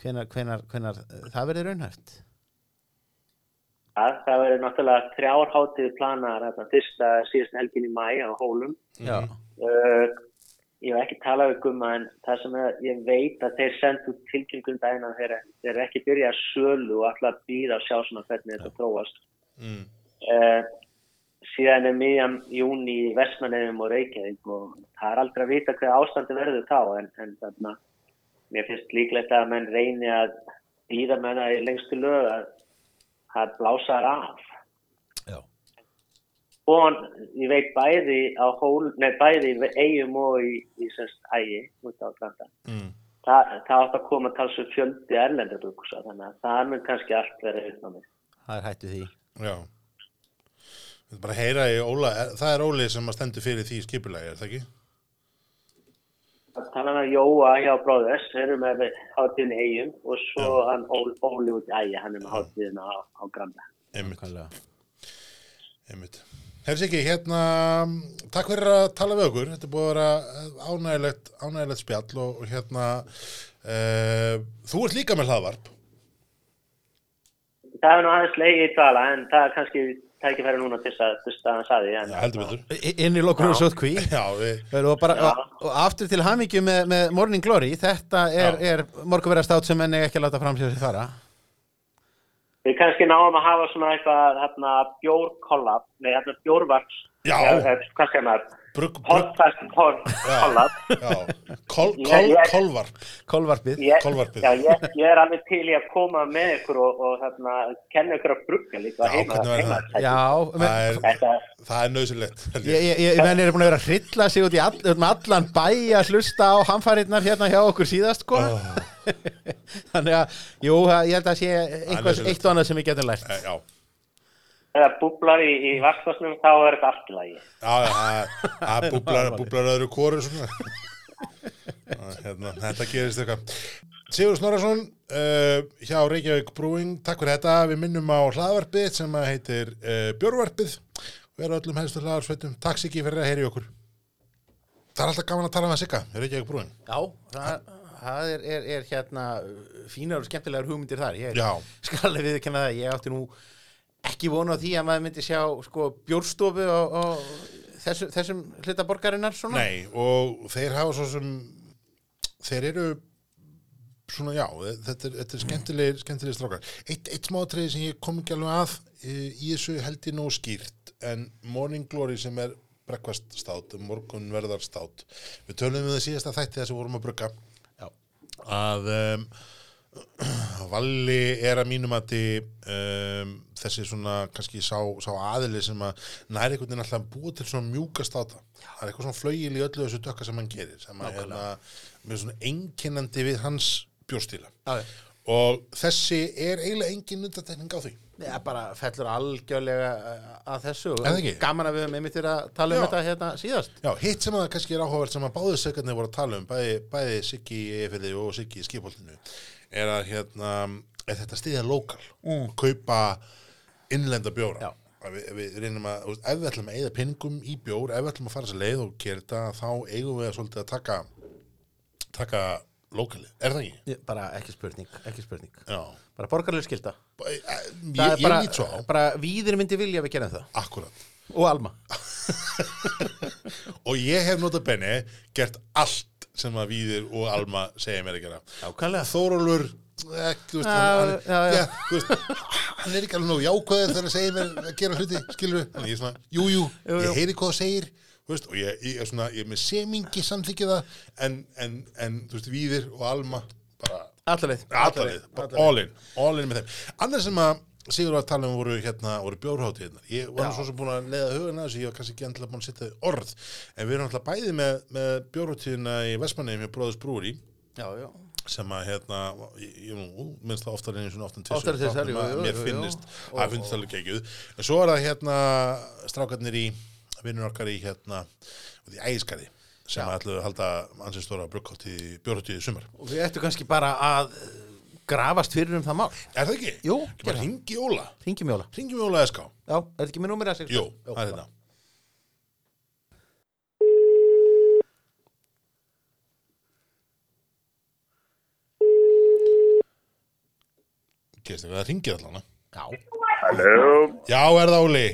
hvenar, hvenar, hvenar það verður raunhæft Það, það verður náttúrulega þrjárháttið planar þetta fyrsta síðast helgin í mæ á hólum. Já, Uh, ég hef ekki talað við gumma en það sem er, ég veit að þeir sendu daginn að þeir, þeir ekki byrjað að sölu og alltaf að býða að sjá svona hvernig þetta þróast. Mm. Uh, síðan er miðjan júni í Vestmanneðum og Reykjavík og það er aldrei að vita hvað ástandi verður þá en, en þarna, mér finnst líklegt að menn reyni að býða með það í lengstu lög að það blása þar af. já, og ég veit bæði á hól, nei bæði í eigum og í, í semst ægi út á Granda. Mm. Það, það átt að koma talsveit fjöldi erlendur þannig að það mun kannski allt verið það er hættu því Já. Við erum bara að heyra í Óla, er, það er Óli sem að stendur fyrir því skipulagi, er það ekki? Það tala um að Jóa hjá Bróðers, eru með hátíðin eigum og svo hann Ól, Óli út í ægi, hann er með hátíðin á, á Granda. Einmitt, einmitt. Herrs ekki, hérna, takk fyrir að tala við okkur, þetta er búið að vera ánægilegt, ánægilegt spjall og, og hérna, uh, þú ert líka með hlaðvarp. Það er nú aðeins leigi í dvala en það er kannski tækifæri núna til þess að dusta hans að því. En, Já, heldur betur. I- inn í lokkur og sótkví Já, við, og, aftur til hamingju með, með Morning Glory. Þetta er, er morgunverðastátt sem enn eiga ekki að láta fram sér fara. Við kannski náum að hafa svona eitthvað hérna, bjórkollab, nei hérna eh, hvað segir maður, brugg, kolvarp. Kolvarpið Ég, Kolvarpið. já, ég, ég er alveg til í að koma með ykkur og, og hérna, kenna ykkur að brugga líka Já, hvernig væri það? Já, men, Það er, er held ég, ég. ég, ég menn er búin að vera að hrilla sig út í all, með allan bæ að hlusta á hamfarirnar hérna hjá okkur síðast sko þannig að, jú, ég held að sé einhvers, nauðsynlegt. eitt og annað sem við getum lært Eh, Já, eða búblar í, í vaskvarsnum, þá er þetta allt í lagi. já, já, það- það búblar, búblar öðru kóru Hérna, þetta gerist eitthvað. Sigur Snorarsson, uh, hjá Reykjavík Brewing, takk fyrir þetta. Við minnum á hlaðvarpið sem að heitir uh, Björvarpið. Við erum öllum helstu hlaðarsveitum. Takk Siggi fyrir að heyri okkur. Það er alltaf gaman að tala með Sigga, Reykjavík Brewing. Já, það, það er, er, er hérna fínar og skemmtilegar hugmyndir þar ég Já. skal alveg viðkenna það, ég átti nú ekki vonu á því að maður myndi sjá sko bjórstofu á, á þessu, þessum hluta borgarinnar svona Nei, og þeir hafa svo sem þeir eru svona já, þetta er, þetta er skemmtilegir, skemmtilegir strákar. Eitt, eitt smátriði sem ég kom ekki alveg að e, í þessu held ég nóg skýrt en Morning Glory sem er breakfast stát, morgun verðar stát við tölum við það síðasta þætti þess að vorum að brugga Já. að um, Valli er að mínum að um, þessi svona kannski sá, sá aðili sem að næri einhvern veginn alltaf búa til svona mjúka státa. Það er eitthvað svona flögil í öllu þessu dökka sem hann gerir sem að hérna, með svona einkennandi við hans bjórstíla. Og þessi er eiginlega engin undantekning á því Já, bara fellur algjörlega uh, að þessu ekki? gaman að við höfum einmitt verið að tala um Já. þetta hérna síðast Já, hitt sem að það kannski er áhugavert sem að báðu segarnir voru að tala um, bæði, bæði Siggi í Efirði og Siggi í Skipholtinu, er að hérna, er þetta stiðja lokal, mm. kaupa innlenda bjóra. Já. Að Við, við reynum að, þú veist, ef við ætlum að eigða peningum í bjór, ef við ætlum að fara þessa leið og þetta, þá eigum við að svolítið að taka, taka lokalið. Er það ekki? Ég- bara ekki spurning, ekki spurning Já. bara borgarlega skilda Ég, Það ég, er ég bara, svo á. bara víðir myndi vilja við gerum það Akkurat. og Alma Og ég hef notað benni gert allt sem að Víðir og Alma segja mér að gera. Ákvæmlega Þórólfur ekki, þú veist, hann, já, já. Já, veist, hann er ekki alveg nóg jákvæður þegar að segja mér að gera hluti, skilur þannig ég er svona, jú, jú, Jú, ég heyri hvað það segir veist, og ég, ég er svona, ég er með semingi samþykja það, en, en, en þú veist, Víðir og Alma bara, allarið, bara all in all in með þeim, annars sem að Sigur var að tala um voru hérna, voru bjórháttíðnar ég var svo sem búin að leiða huguna þessu ég var kannski ekki endilega búin að setja í orð. En við erum alltaf bæði með, með bjórháttíðina í Vestmanneum hjá Bróðus Brúri Já, já. Sem að hérna, ég, minnst það oftar svona oftan jú, mér finnist, það finnst alveg geggjuð. En svo er það hérna strákarnir í, vinnur okkar í hérna, í ægiskari sem Já. ætluðu að halda ansins stóra bruggháttíð, bjórháttíð í sumar. Og við ættum kannski bara að grafast fyrir um það mál. Er það ekki? Jú, Ekki bara ringi Óla? Ringjum jóla Ringi Óla SK Já, er þetta ekki með númerið að Jú, það er þetta Gerst það ringir allan Já, Halló, Já, er það Óli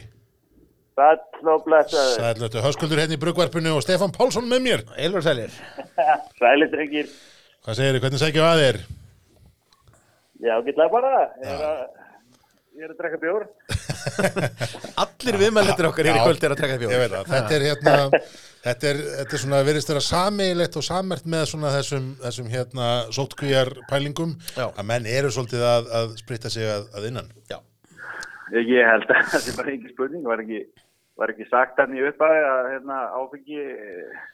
sæll og blessaður. Sælötu höskuldur hérna í brugvarpinu og Stefán Pálsson með mér Eilur Sælir Sælir drengir. Hvað segir þið, hvernig sækjum að þér? Já, getlaði bara. Ég er að, ég er að drekka bjór. Allir viðmælendur okkar hér í kvöld er að taka Ég fjóð veit það, þetta er hérna þetta er, þetta er svona, verðist vera sameiginlegt og samert með svona þessum, þessum hérna sótkvíjar pælingum Já. að menn eru svolítið að, að spritta sig að, að innan Já, Ég, ég held að það er bara engin spurning. Var ekki, var ekki sagt hann í uppæði að hérna, áfengi eh,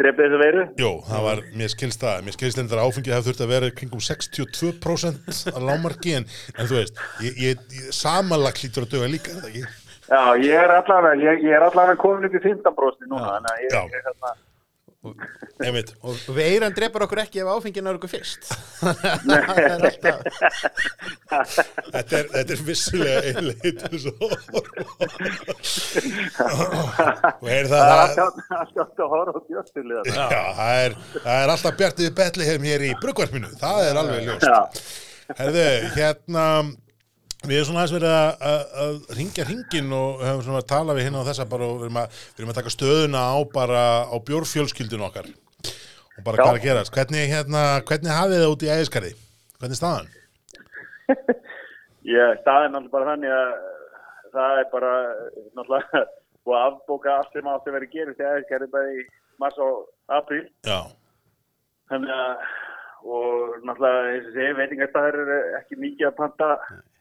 drefði þessu veiru? Jó, það var, mér skilst það, mér skilst þetta að áfengi hefði þurft að vera kringum 62% að lámarki en, en þú veist, ég, ég, ég samanlagt hlýtur að döga líka, er það ekki? Já, ég er allavega, ég, ég er allavega komin upp í 15 brósti núna. Þannig að ég, ég, hérna, og veiran drepar okkur ekki ef áfengin er okkur fyrst. Er þetta er, þetta er vissulega einleitt og er það, það er er, alltaf bjartið Betlehem hér í brugvarpinu, það er alveg ljóst. Herðu, hérna, við erum svona aðeins verið að, að, ringja ringin og höfum svona að tala við hérna á þessa bara og við erum að, við erum að taka stöðuna á bara á bjórfjölskyldun okkar og bara Já. hvað er að gerast. Hvernig, hérna, hvernig hafið þið út í ægiskarði? Hvernig er staðan? ég staði náttúrulega bara þannig að það er bara náttúrulega að afbóka allt sem átti að vera gera þegar það gerði bara í mars og apríl. Já, Þannig að, og náttúrulega, eins og segi, veitingastæðir eru ekki mikið að panta skútubjórin,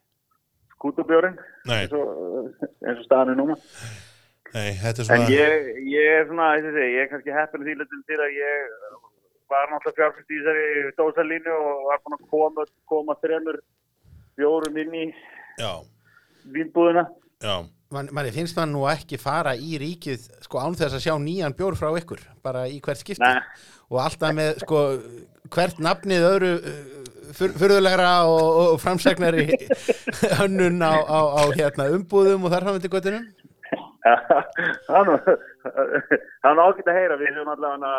nei, eins og, eins og staðan er núna. nei, þetta er En svona, ég, ég er svona, segi, ég er kannski heppin því litum til að ég var náttúrulega fjárfæst í þessari dósalínu og var búin að koma, koma þremur bjórum inn í já, vínbúðina. já, Man, manni finnst það nú ekki fara í ríkið sko án þess að sjá nýjan bjór frá ykkur bara í hvert skipti Nei. og alltaf með sko hvert nafnið öðru fyrðulegra og, og, og framsegnari hönnun á, á, á hérna, umbúðum og þar framöndi göttunum hann hann ágætt að heyra við erum allavega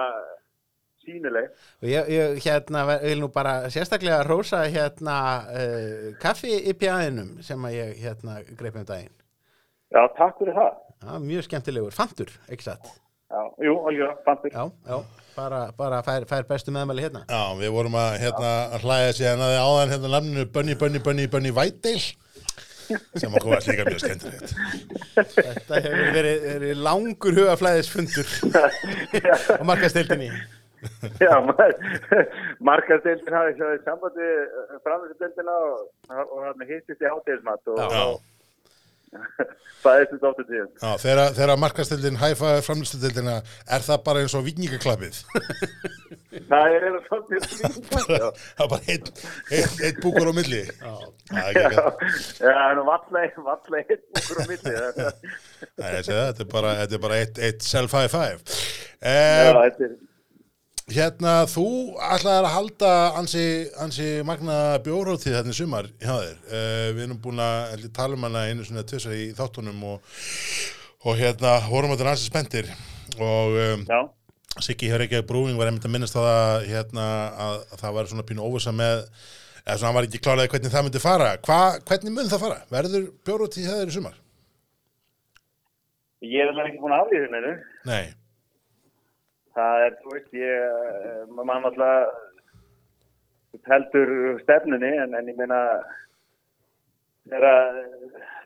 sínileg og ég, ég hérna vil nú bara sérstaklega rósa hérna uh, kaffi í pjæðinum sem að ég hérna greip um daginn. Já, takk fyrir það. Já, mjög skemmtilegur, fantur, ekki satt já, jú, alveg, fantur Já, já, bara, bara fær, fær bestu meðmæli hérna já, við vorum að, hérna, að hlæða síðan að þið áðan hérna nafninu Bunny, Bunny, Bunny, Bunny Whitedale sem okkur var líka mjög skemmtilegt. Þetta hefur verið, verið langur hugaflæðisfundur á markasteildinni já, markasteildin hafi sjáði sambandi framhengsdeildina og, og hann hittist í hátegismat og, Já. Og fæðist þetta ofta tíðum Já, þegar, þegar markastildin hæfa framlýstildina er það bara eins og vikingaklappið. það er eða svolítið það er bara einn ein, ein búkur á milli. Já. Það er ekki vallega eitt búkur á milli. þetta- það, þetta er bara, þetta er bara eitt, eitt self high five. Já, þetta er, hérna, þú ætlaðir að halda ansi, ansi magna bjórótið þarna í sumar hjá þér. Uh, við erum búin að tala um hana einu svona tvisar í þáttunum og, og hérna, vorum að þetta ansi spendir og um, Siggi hér ekki að brúing var einmitt að minnast það hérna, að, að það var svona pínu óvisa með eða svona hann var ekki kláraði hvernig það myndi fara Hva, hvernig mun það fara? Verður bjórótið það er í sumar? ég er alveg ekki búin að aflýða henni. Nei, Það er, þú veist, ég, eh, maður alltaf heldur stefnunni, en, en ég meina, þegar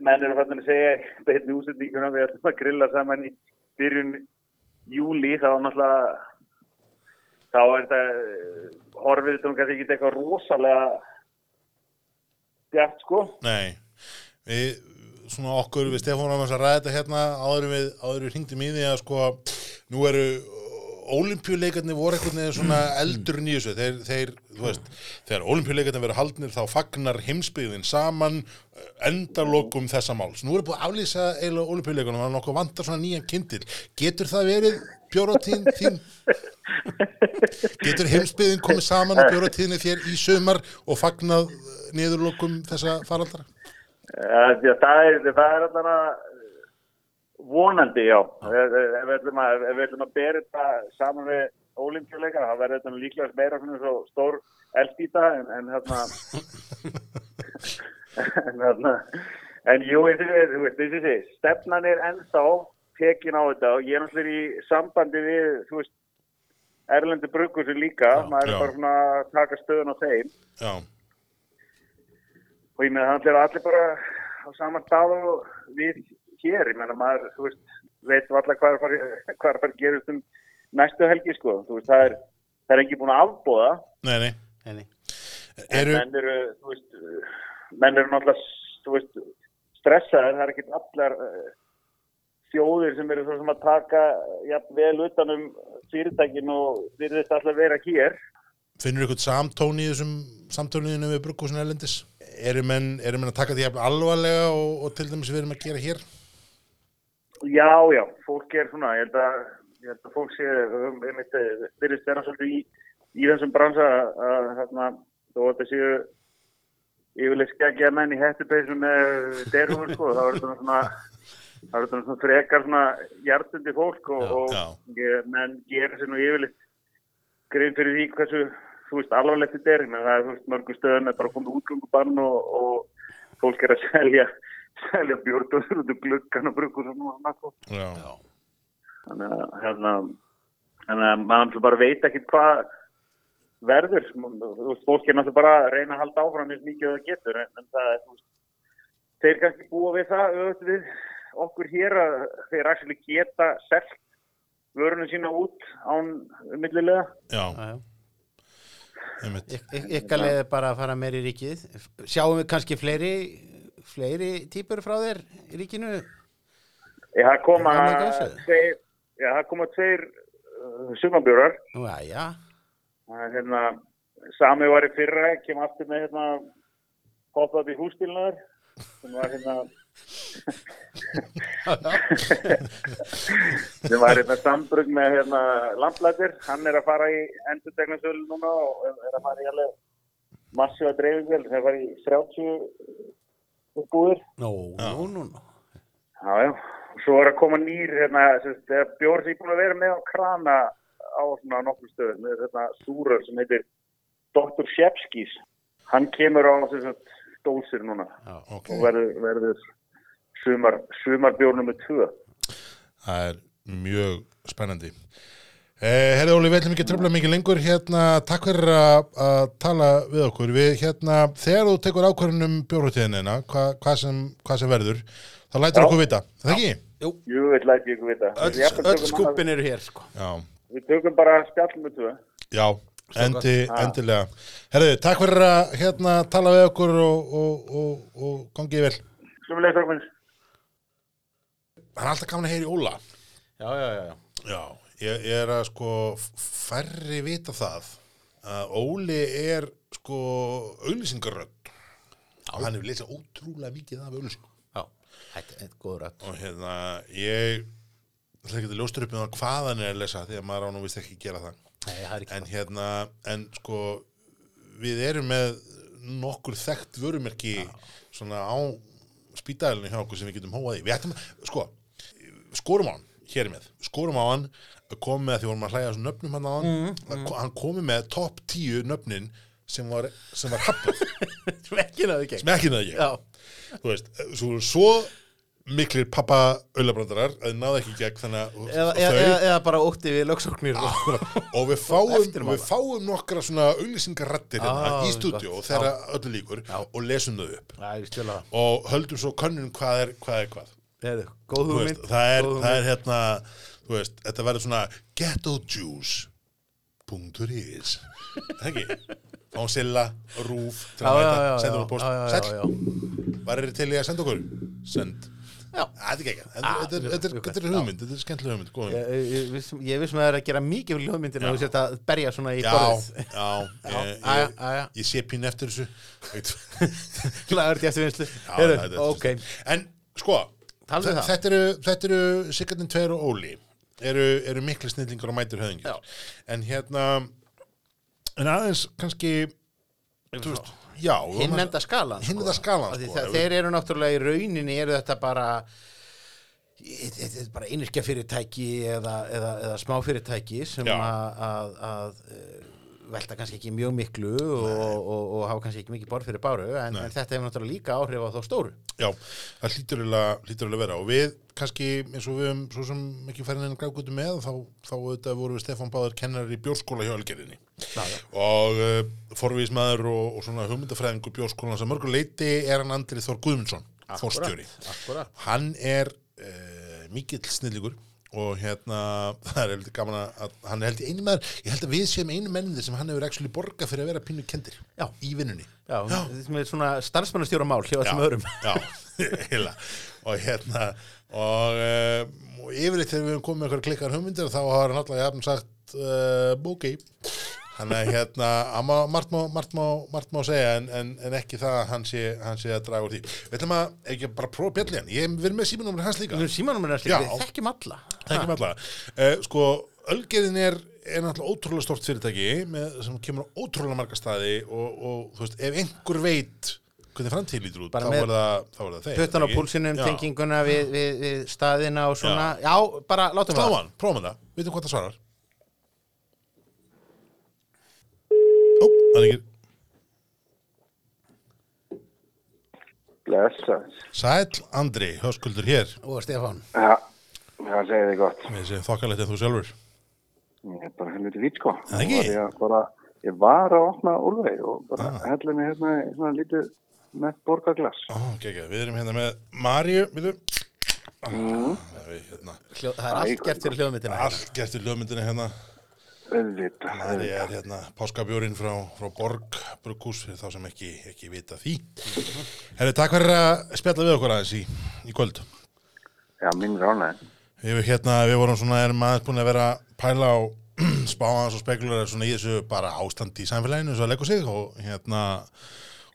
menn eru fannir að segja beitni úsendíkuna við ætlum að grilla saman í byrjun júli, þá náttúrulega, þá er þetta, eh, horfið þetta nú kannski ekki eitthvað rosalega bjart, sko. nei Við, svona okkur, við Stefán varum að ræða þetta hérna áður við, áður við hringdum í því að sko, nú eru olimpíuleikarnir voru einhvern veginn svona eldur í þessu, þeir, þeir, þú veist þegar olimpíuleikarnir verður haldnir þá fagnar heimsbyggðin saman eh, endalokum þessa máls. Nú er búið að aflýsa eiginlega olimpíuleikarnir, það er nokkuð vantar svona nýjan kindil. Getur það verið bjóratíðin þín? Getur heimsbyðin komið saman á bjóratíðinni þér í sumar og fagnað niðurlokum þessa faraldara? Já, það er, það er alltaf vonandi, já. Ef, ef, við ætlum að, að bera þetta saman við ólimpíuleikar, það verður þetta líklega meira svona svo stór eldbýta en, en hérna en hérna en jú, veist, þessi stefnan er ennþá tekin á þetta og ég er náttúrulega í sambandi við, þú veist, erlendi bruggur líka, Já, maður já. er bara svona að taka stöðun á þeim Já, og ég meina það er allir bara á saman stað og við hér, ég meina maður, þú veist, veit allar hvað er að fara, hvað er að gerast um næstu helgi, sko, þú veist, það er, það er ekki búin að afbóða, nei, nei. Nei, nei. Eru, menn eru, þú veist, menn eru náttúrulega, þú veist, stressaðir, það er ekki allar uh, þjóðir sem eru svo sem að taka jafn vel utan um fyrirtækin og virðist alltaf vera hér. finnur ykkur samtóni í þessum samtóniðinu við bruggúsin erlendis? Eru menn, eru menn að taka því jafn alvarlega og, og til dæmis við erum að gera hér? Já, já, fólk er svona, ég held að, ég held að fólk sé, einmitt, eh, virðist vera svolítið í, í þessum bransa að, hérna, þó að þetta séu yfirleitt skeggja menn í hættupeysum með derhúr, sko, þá er þetta svona, er þetta svona frekar svona hjartundi fólk og, og Já. ég, menn gerir sér nú yfirleitt grein fyrir því hversu, þú veist, alvarlegt þetta er, menn það er, þú veist, mörgum stöðum er bara komið útgöngubann og, og fólk er að selja, selja bjórnum út um gluggan og bruggur og svona. Þannig að, hérna, þannig að maður bara veit ekki hvað verður. Þú veist, fólk er náttúrulega bara að reyna að halda áfram eins mikið og það getur. En, en það er, þú veist, þeir kannski búa við það auðvitað við okkur hér að þeir actually geta selt vörunum sína út án millilega. Já, Já, já. einmitt. Yk- yk- Ykkar leið er bara að fara meir í ríkið. Sjáum við kannski fleiri, fleiri típur frá þér í ríkinu? Ég, það koma tveir, já, það koma tveir uh, sumabjórar. Nú, já, já. Það er hérna, sami var í fyrra, kem aftur með hérna pop-up í hústílnaður sem var hérna sem var hérna sambrug með hérna lamplætir, hann er að fara í endurtegnarsölu núna og er að fara í alveg massífa dreifingu, það að fara í 30 búðir Nú, nú, nú, nú. Já, já. Svo er að koma nýr, hérna, sem sagt, þegar bjór sem ég er búin að vera með á krana á svona nokkur stöðum, með þetta súrör sem heitir Dr. Shepskis. Hann kemur á sem sagt, dósir núna Ok, og verður, verður sumar, sumarbjór nummer 2. það er mjög spennandi. Eh, Herði Óli, við ætlum ekki að tröfla mikið lengur hérna, takk fyrir að, tala við okkur. Við hérna, þegar þú tekur ákvörðunum bjórhúttíðinina, hva, hvað, sem, hvað sem verður, þá lætur Já. okkur vita. Er Það ekki? Jú, veit læti ég ykkur vita. Öll, Við öll skupin eru hér, sko. Við tökum bara spjall nummer 2. já, endi, endilega. Herði, takk fyrir að hérna, tala við okkur og, og, og, og gangið vel. Sumulega takk minnst. Það er alltaf gaman að heyra í Óla. Já, já, já, já. Já, ég, ég er að sko færri vita það að Óli er sko auðlýsingarödd og hann hefur lesað ótrúlega mikið af auðlýsingum þetta er góður rætt. og hérna ég ætla ekki að ljóstur upp með það hvað hann er að lesa því að maður á nú vist ekki gera það. Nei, það er ekki en hérna, en sko við erum með nokkur þekkt vörumerki svona á spítælinu hjá okkur sem við getum hóað í. Við ættum sko, skorum á hann hér með, skorum á hann komið með því vorum að hlæja þessum nöfnum hann á hann. Mm, hann komið með topp tíu nöfnin sem var, sem var hafnað Ekki náðu ekki. sem ekki náði ég Já, þú veist, svo, svo miklir pappa auðlabrandarar að náðu ekki gegn þannig að eða, þau eða, eða, bara ótti við lögsóknir. og við fáum, við fáum nokkra svona auglýsingarrættir hérna Ah, í stúdíu gott. þegar öllu líkur Já. og lesum þau upp. Já, og höldum svo könnun hvað er hvað er hvað Heyrðu, góð Þú hugmynd. það, er, það er hérna þú veist, þetta verður svona ghettojuice.is ekki fáum silla, rúf sendur á post já, já. varir til í að senda okkur send. Þetta er er- er- er hugmynd, þetta er skemmtileg hugmynd. Ég, ég, viss- ég vissum að það er að gera mikið fyrir hljóðmyndina og sért að berja svona í Já, borðið. já, ég, sé pín eftir þessu Lagur til eftir vinslu. Er. En sko, Það. þetta eru, eru Sigardin 2 og Óli eru, eru miklu snillingar og mætur höfðingir Já. en hérna en aðeins kannski þú veist, já hinn enda skalan Hinn enda skalan, sko. það- þeir eru náttúrulega í rauninni eru þetta bara þetta er bara einirkja fyrirtæki eða, eða, eða smáfyrirtæki sem Já. að, að, að eh, velta kannski ekki mjög miklu og, og, og hafa kannski ekki mikið borð fyrir báru en, en þetta hefur náttúrulega líka áhrif á þá stóru Já, það hlýtur að vera og við kannski eins og við höfum svo sem ekki færin en grákutu með þá, þá auðvitað voru við Stefán Báður kennar í bjórskóla hjá já. og uh, forvísmaður og, og svona hugmyndafræðingur bjórskólan sem mörgur leiti er hann Andri Þór Guðmundsson Þórstjóri. akkurat. Hann er uh, mikill snillingur og hérna það er heldur gaman að hann er heldur einu maður, ég held að við séum einu mennið sem hann hefur actually borgað fyrir að vera pínu kendir Já. í vinnunni. Já, þetta er svona starfsmannastjóra mál hjá þessum öðrum. já, heila. Og hérna og, uh, og yfirleitt þegar við höfum komið með eitthvað klikkar hugmyndir þá har hann alltaf jafn sagt uh, ok þannig að hérna að má, margt, má, margt, má, margt má segja en, en, en ekki það að hann sé, hann sé að draga úr því. Við ætlum að ekki bara prófa bjalli hann ég vil með símanúmer hans líka. Við erum símanum er Já. við þekkjum alla þekkjum alla. Uh, sko, Ölgerðin er, er náttúrulega ótrúlega stort fyrirtæki með, sem kemur á ótrúlega marga staði og, og þú veist, ef einhver veit hvernig framtíð lítur út, Bara þá er það, þá er það þeir Puttan á púlsinum, Já. tenginguna við, við, við staðina og svona. Já, bara látum Slá það. Hann, prófum það, veitum hvað það svarar. Ó, það er ekki Blessa. Sæll Andri, höskuldur hér. Og Stefán. Já, það segir þið gott. Við séum þokkalegt en þú sjálfur Ég er bara helviti vít, sko. Það ekki? Var Ég, að bara, ég var að opna úrveg og bara ah. hella mig hérna í svona lítið með borgarglas. Ó, okay, Við erum hérna með Maríu, veitum Mm. við, hérna, Hljó, Það er allt gert fyrir hljóðmyndina Allt gert í lögmyndinni hérna Auðvitað. Það er hérna páskabjórin frá, frá Borg Brukkús fyrir þá sem ekki, ekki vita því Herri, takk fyrir að spjalla við okkur aðeins í, í kvöld Já, minn ránaði. Við, hérna, við vorum svona, erum aðeins búin að vera pæla á spáðans og spekulara svona í þessu bara ástandi í samfélaginu og að leggur sig og hérna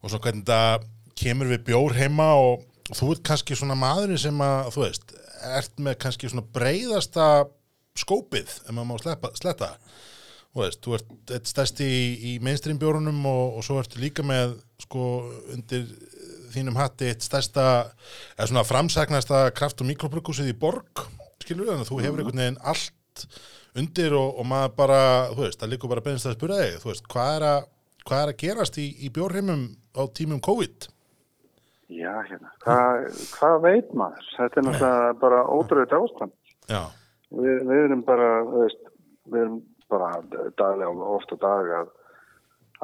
og svo hvernig þetta kemur við bjór heima og, og þú ert kannski svona maðurinn sem að, þú veist, ert með kannski svona breyðasta skópið, ef maður má sleppa, sletta. Þú veist, þú ert eitt stærsti í, í mainstream bjórunum og, og svo ertu líka með sko undir þínum hatti eitt stærsta eða svona framsæknasta kraft- og mikrobrukúsið í borg, skilur að þú hefur einhvern veginn allt undir og, og maður bara, þú veist, það líkur bara beinst að spura þig, þú veist, hvað er að hvað er að gerast í, í bjórheimum á tímum COVID? Já, hérna. Hvað hva veit maður? Þetta er náttúrulega bara ótrúið ástand. Já, Við, við erum bara, þú veist, við erum bara daglega og ofta dag að,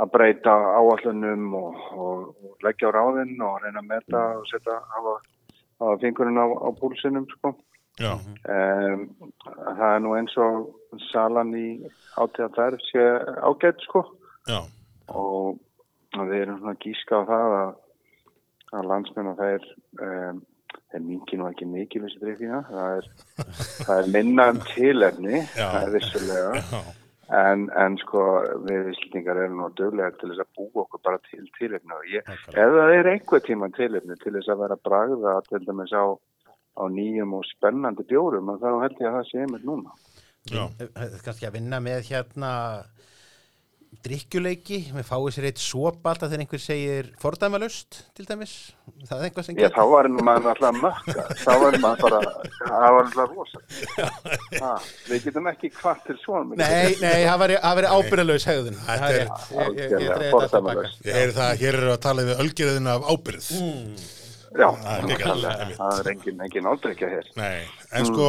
að breyta áallunum og, og, leggja á ráðinn og reyna að meta og setja hafa, hafa fingurinn á, á púlsinum, sko. Um, það er nú eins og salan í átíða þær sé ágætt, sko. já, Og, við erum svona gíska á það að, að landsmenn og þeir um, þeir mingi nú ekki mikið þessi drikkina, það er, það er minna um tilefni, það er vissulega. En, en sko við Íslandingar erum nú döglega til þess að búa okkur bara til tilefni. Og ég, ef það er einhver tíma tilefni til þess að vera bragða til dæmis á, á nýjum og spennandi bjórum að þá held ég að það sé einmitt núna. já, kannski að vinna með hérna drikkjuleiki, við fáið sér eitt sopa alltaf þegar einhver segir fordæmalust til dæmis, það er einhvað sem Já, þá var maður alltaf að mökka, þá var maður bara, það var alltaf rosa. Ha, við getum ekki kvart til svona. Nei, nei, það væri ábyrðalaus hegðun. Þetta Það er er- fordæmalaust. ég heyri það, hér eru að tala við ölgerðina af ábyrð Já, Það er engin, engin áldrykja hér. Nei, en sko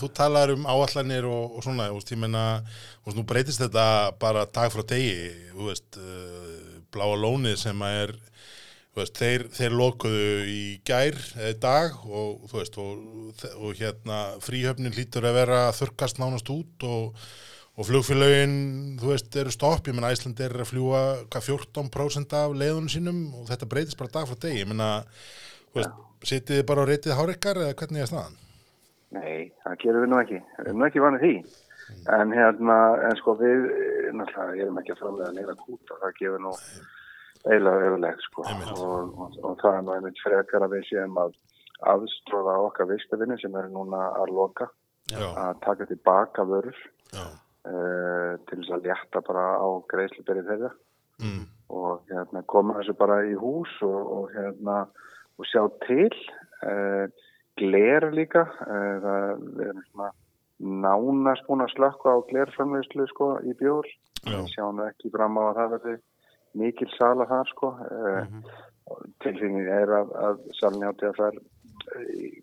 þú talar um áallanir og, og svona, ég veist, nú breytist þetta bara dag frá degi, þú veist uh, bláa lónið sem að er veist, þeir, þeir lokuðu í gær í dag og þú veist, og, og hérna fríhöfnin lítur að vera að þurkast nánast út og, og flugfélögin, þú veist, eru stopp. Ég menna Æsland er að fljúa hvað 14% af leiðunum sínum og þetta breytist bara dag frá degi, ég menna sitið þið bara á reytið hárekkar eða hvernig er staðan? Nei, það gerum við nú ekki. Við erum nú ekki vanið því. En hérna, en sko við, náttúrulega, erum ekki að framlega neina kúta. Það gefur nú eiginlega öðuleg, sko. Og, og, og það er nú einmitt frekar að við séum að aðstróða okkar vistafinni sem eru núna að loka. Já, að taka tilbaka vörur uh, til þess að létta bara á greiðsluberi þeirra mm, og hérna, koma þessu bara í hús og, og, hérna, og sjá til uh, gler líka uh, það, erum svona nánast búin að slökka á glerframleyslu sko, í bjór. Sjáum ekki fram á að það verði mikil sala þar sko uh, Mhm. tilfinningin er að, að salin átti að fær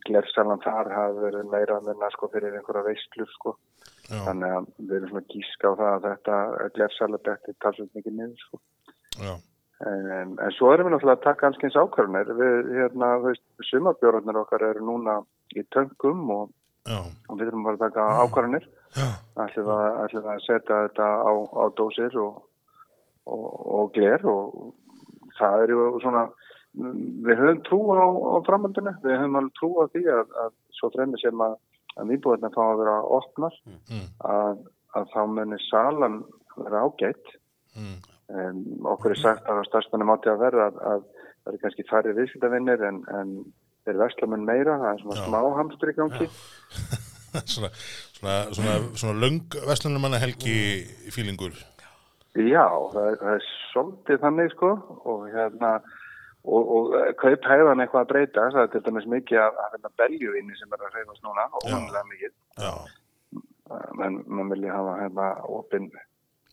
glersalan þar hafi verið meira minna sko fyrir einhverja veistlur sko. Já, þannig að við erum svona gíska á það að þetta glersala betti talsveit mikið niður sko. Já, En, en svo erum við náttúrulega að taka alls eins ákvarðanir. Við, hérna, veist, sumabjórnarnir okkar eru núna í töngum og, og við erum bara að taka ákvarðanir. já, Ætlum að, að setja þetta á, á dósir og, og, og gler og það eru svona, við höfum trú á, á framöndinu. Við höfum alveg trú á því að, að svo fremur sem að, að nýbúðarna fá að vera opnar, mm, að, að þá munir salan vera ágætt. mm, Um, okkur er sagt að starfsmennum átti að verða að, að það eru kannski færri viðskiptavinnir en, en þeir verslumenn meira, það er svona smá hamstur í gangi. svona, svona, svona, svona löng vestlunarmanna helgi fílingur. Já, það er, það er svolítið þannig sko og hérna og, og kaup hefðan eitthvað að breyta, það er til dæmis mikið að, að hérna beljuvinni sem er að reyfast núna, óvanlega mikið, Já, menn mann vilja hafa hérna opinn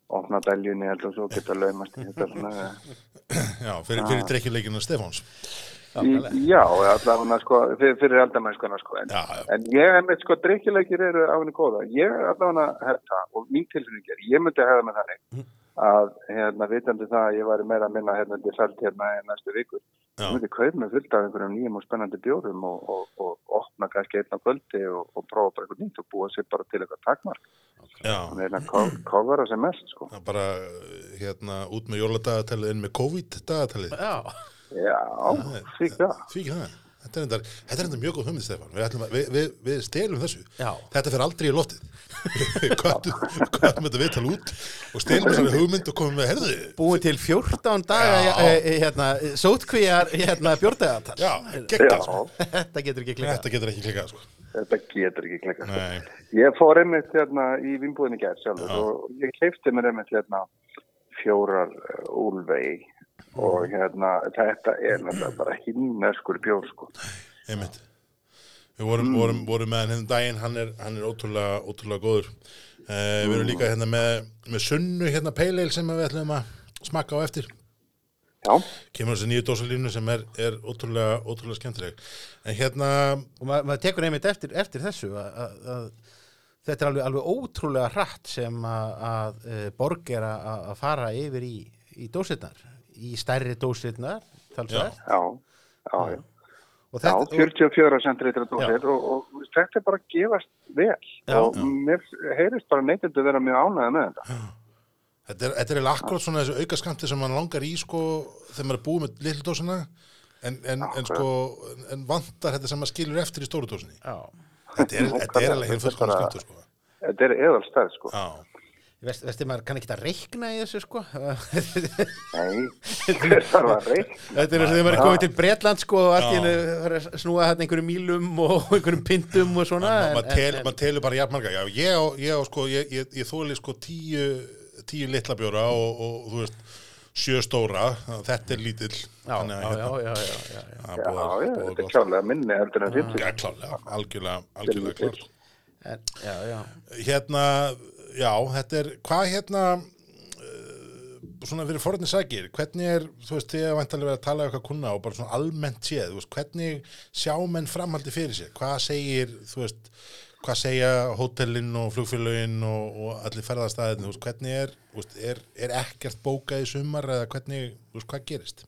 opna beljunni og svo geta laumast í þetta svona já, fyrir, fyrir drekkjuleikinu Stefáns. Í- Já, allavega sko, fyrir, fyrir aldamennskona sko, en, en ég er með sko, drikkjuleikir eru á henni góða. Ég er allavega hef það og mín tilfinning er, ég myndi hefða með þannig að, hérna, vitandi það að ég væri meira að minna hérna til fælt hérna í næstu vikur. Já. Ég myndi kaup með fullt af einhverjum nýjum og spennandi bjórum og, og, og opna kannski einn á kvöldi og, og prófa bara eitthvað nýtt og búa sér bara til eitthvað takmark. já. Þannig það kofara sem mest, sko. Er bara, hérna, út með jóladagatalið inn með COVID-dagatalið. Já, Já, því það. Því ekki það. Þetta er enda, þetta er enda mjög góð hugmynd, Stefán. Við, við, við, við stelum þessu. Já. Þetta fer aldrei í loftið. Kvæðum þetta viðtal út og stelum þessari hugmynd og komum með, herðu, búið til 14 daga Já. e, e, hérna, sótkvíjar hérna, sko. Þetta getur ekki klikkað Þetta getur ekki klikkað, sko. þetta getur ekki klekka. Nei, Ég fór einmitt hérna í vinnbúðinni gæð sjálfur og ég keipti mér einmitt hérna fjórar uh, úlvegi og hérna þetta er náttúrulega bara himneskur bjór sko. einmitt. Við vorum, vorum, vorum með hann hérna daginn, hann er, hann er ótrúlega, ótrúlega góður. Uh, við erum líka hérna með, með sunnu hérna peileil sem við ætlum að smakka á eftir. Já, Kemur þessi nýju dósalínu sem er, er ótrúlega, ótrúlega skemmtileg. En hérna, og maður mað tekur einmitt eftir, eftir þessu að, að, að þetta er alveg, alveg ótrúlega hratt sem að, að e, borg er að, að fara yfir í, í dósirnar í stærri dósirnar talsvært já, já, já. og Já, þetta, 44 centilitra dósir og, og þetta er bara að gefast vel Já. og mér heyrist bara neytindu vera mjög ánægða með þetta. þetta er, þetta er akkurat svona þessu auka skamti sem mann langar í, sko, þegar maður er búið með litlu dósina, en, en, en sko, en vantar þetta sem maður skilur eftir í stóru dósinni. Þetta er, þetta er alveg hinn skamti, sko. Þetta er eðalstæð sko. Já, Vest, veistu maður kann ekki að reikna í þessu sko Nei, þetta þarf að reikna. Þetta er eins og þegar maður er komið til Bretland sko og allt í hennu snúa hérna einhverjum mílum og einhverjum pintum og svona maður telur bara jafn marga. Já, ég á sko, ég, ég, ég þóli sko tíu, tíu litla bjóra og, og, þú veist, sjö stóra, þetta er lítill. Já, hérna, já, já, já, já. það Já, er búið- já, búið þetta er klálega minni heldur en 50. Já, klálega, algjörlega, algjörlega Lítill. klart. En, já, já. Hérna, já, þetta er, hvað hérna, uh, svona fyrir forðinni sækir, hvernig er, þú veist, þið að vantarlega vera að tala um eitthvað kunna og bara svona almennt séð, þú veist, hvernig sjá menn framhaldi fyrir sér, hvað segir, þú veist, hvað segja hótelin og flugfélögin og, og allir ferðarstæðin, þú veist, hvernig er, þú veist, er, er ekkert bókað í sumar eða hvernig, þú veist, hvað gerist?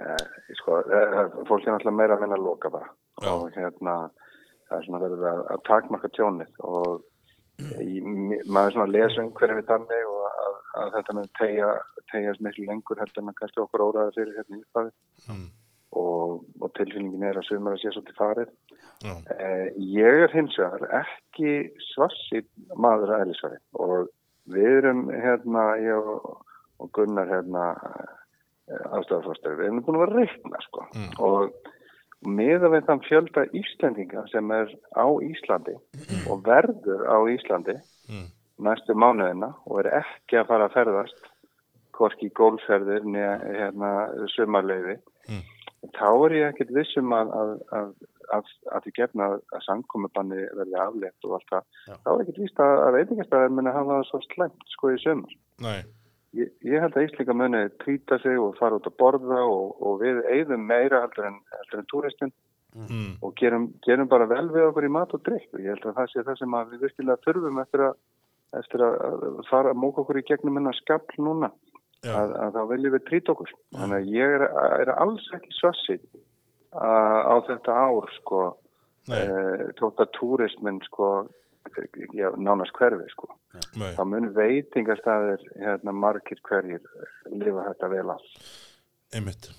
Eh, sko, eh, fólk er náttúrulega meira að minna að loka bara Já. og hérna það er svona verið að, að takmarka tjónið og maður svona að lesa umhverfið þannig og að, að þetta með tegja tegjast miklu lengur heldur en að kannski okkur óraði fyrir hérna í upphafi. Mm. og, og tilfinningin er að sumar að sé svolítið farið. Já, Eh, ég er hins vegar ekki svarsi maður að eðlisfæri og við erum hérna, ég og, og Gunnar hérna aðstæðarfórstöður, við erum búin að vera að reikna sko. Mm. og, miða við þann fjölda Íslendinga sem er á Íslandi og verður á Íslandi næstu mánuðina og er ekki að fara að ferðast hvorki gólferðir neða hérna, sumarleiði þá er ég ekkert vissum að, að, að, að, að því gefna að samkomiðbanni verði aflétt og allt það. Þá er ekkert víst að, að veitingastæðar muni hafa það svo slemt sko í. Nei, Ég, ég held að Íslinga muni trýta sig og fara út að borða og, og við eigðum meira heldur en, heldur en túristin mm. og gerum, gerum bara vel við okkur í mat og drikk og ég held að það sé það sem við virkilega þurfum eftir að, eftir að fara að móka okkur í gegnum hennar skapl núna Já. að, að þá viljum við trýta okkur þannig að ég er, er alls ekki svassi á þetta ár sko e, tótt að túrismin sko já, nánast hverfi sko nei. þá mun veitingastæðir hérna margir hverjir lifa þetta vel af Einmitt.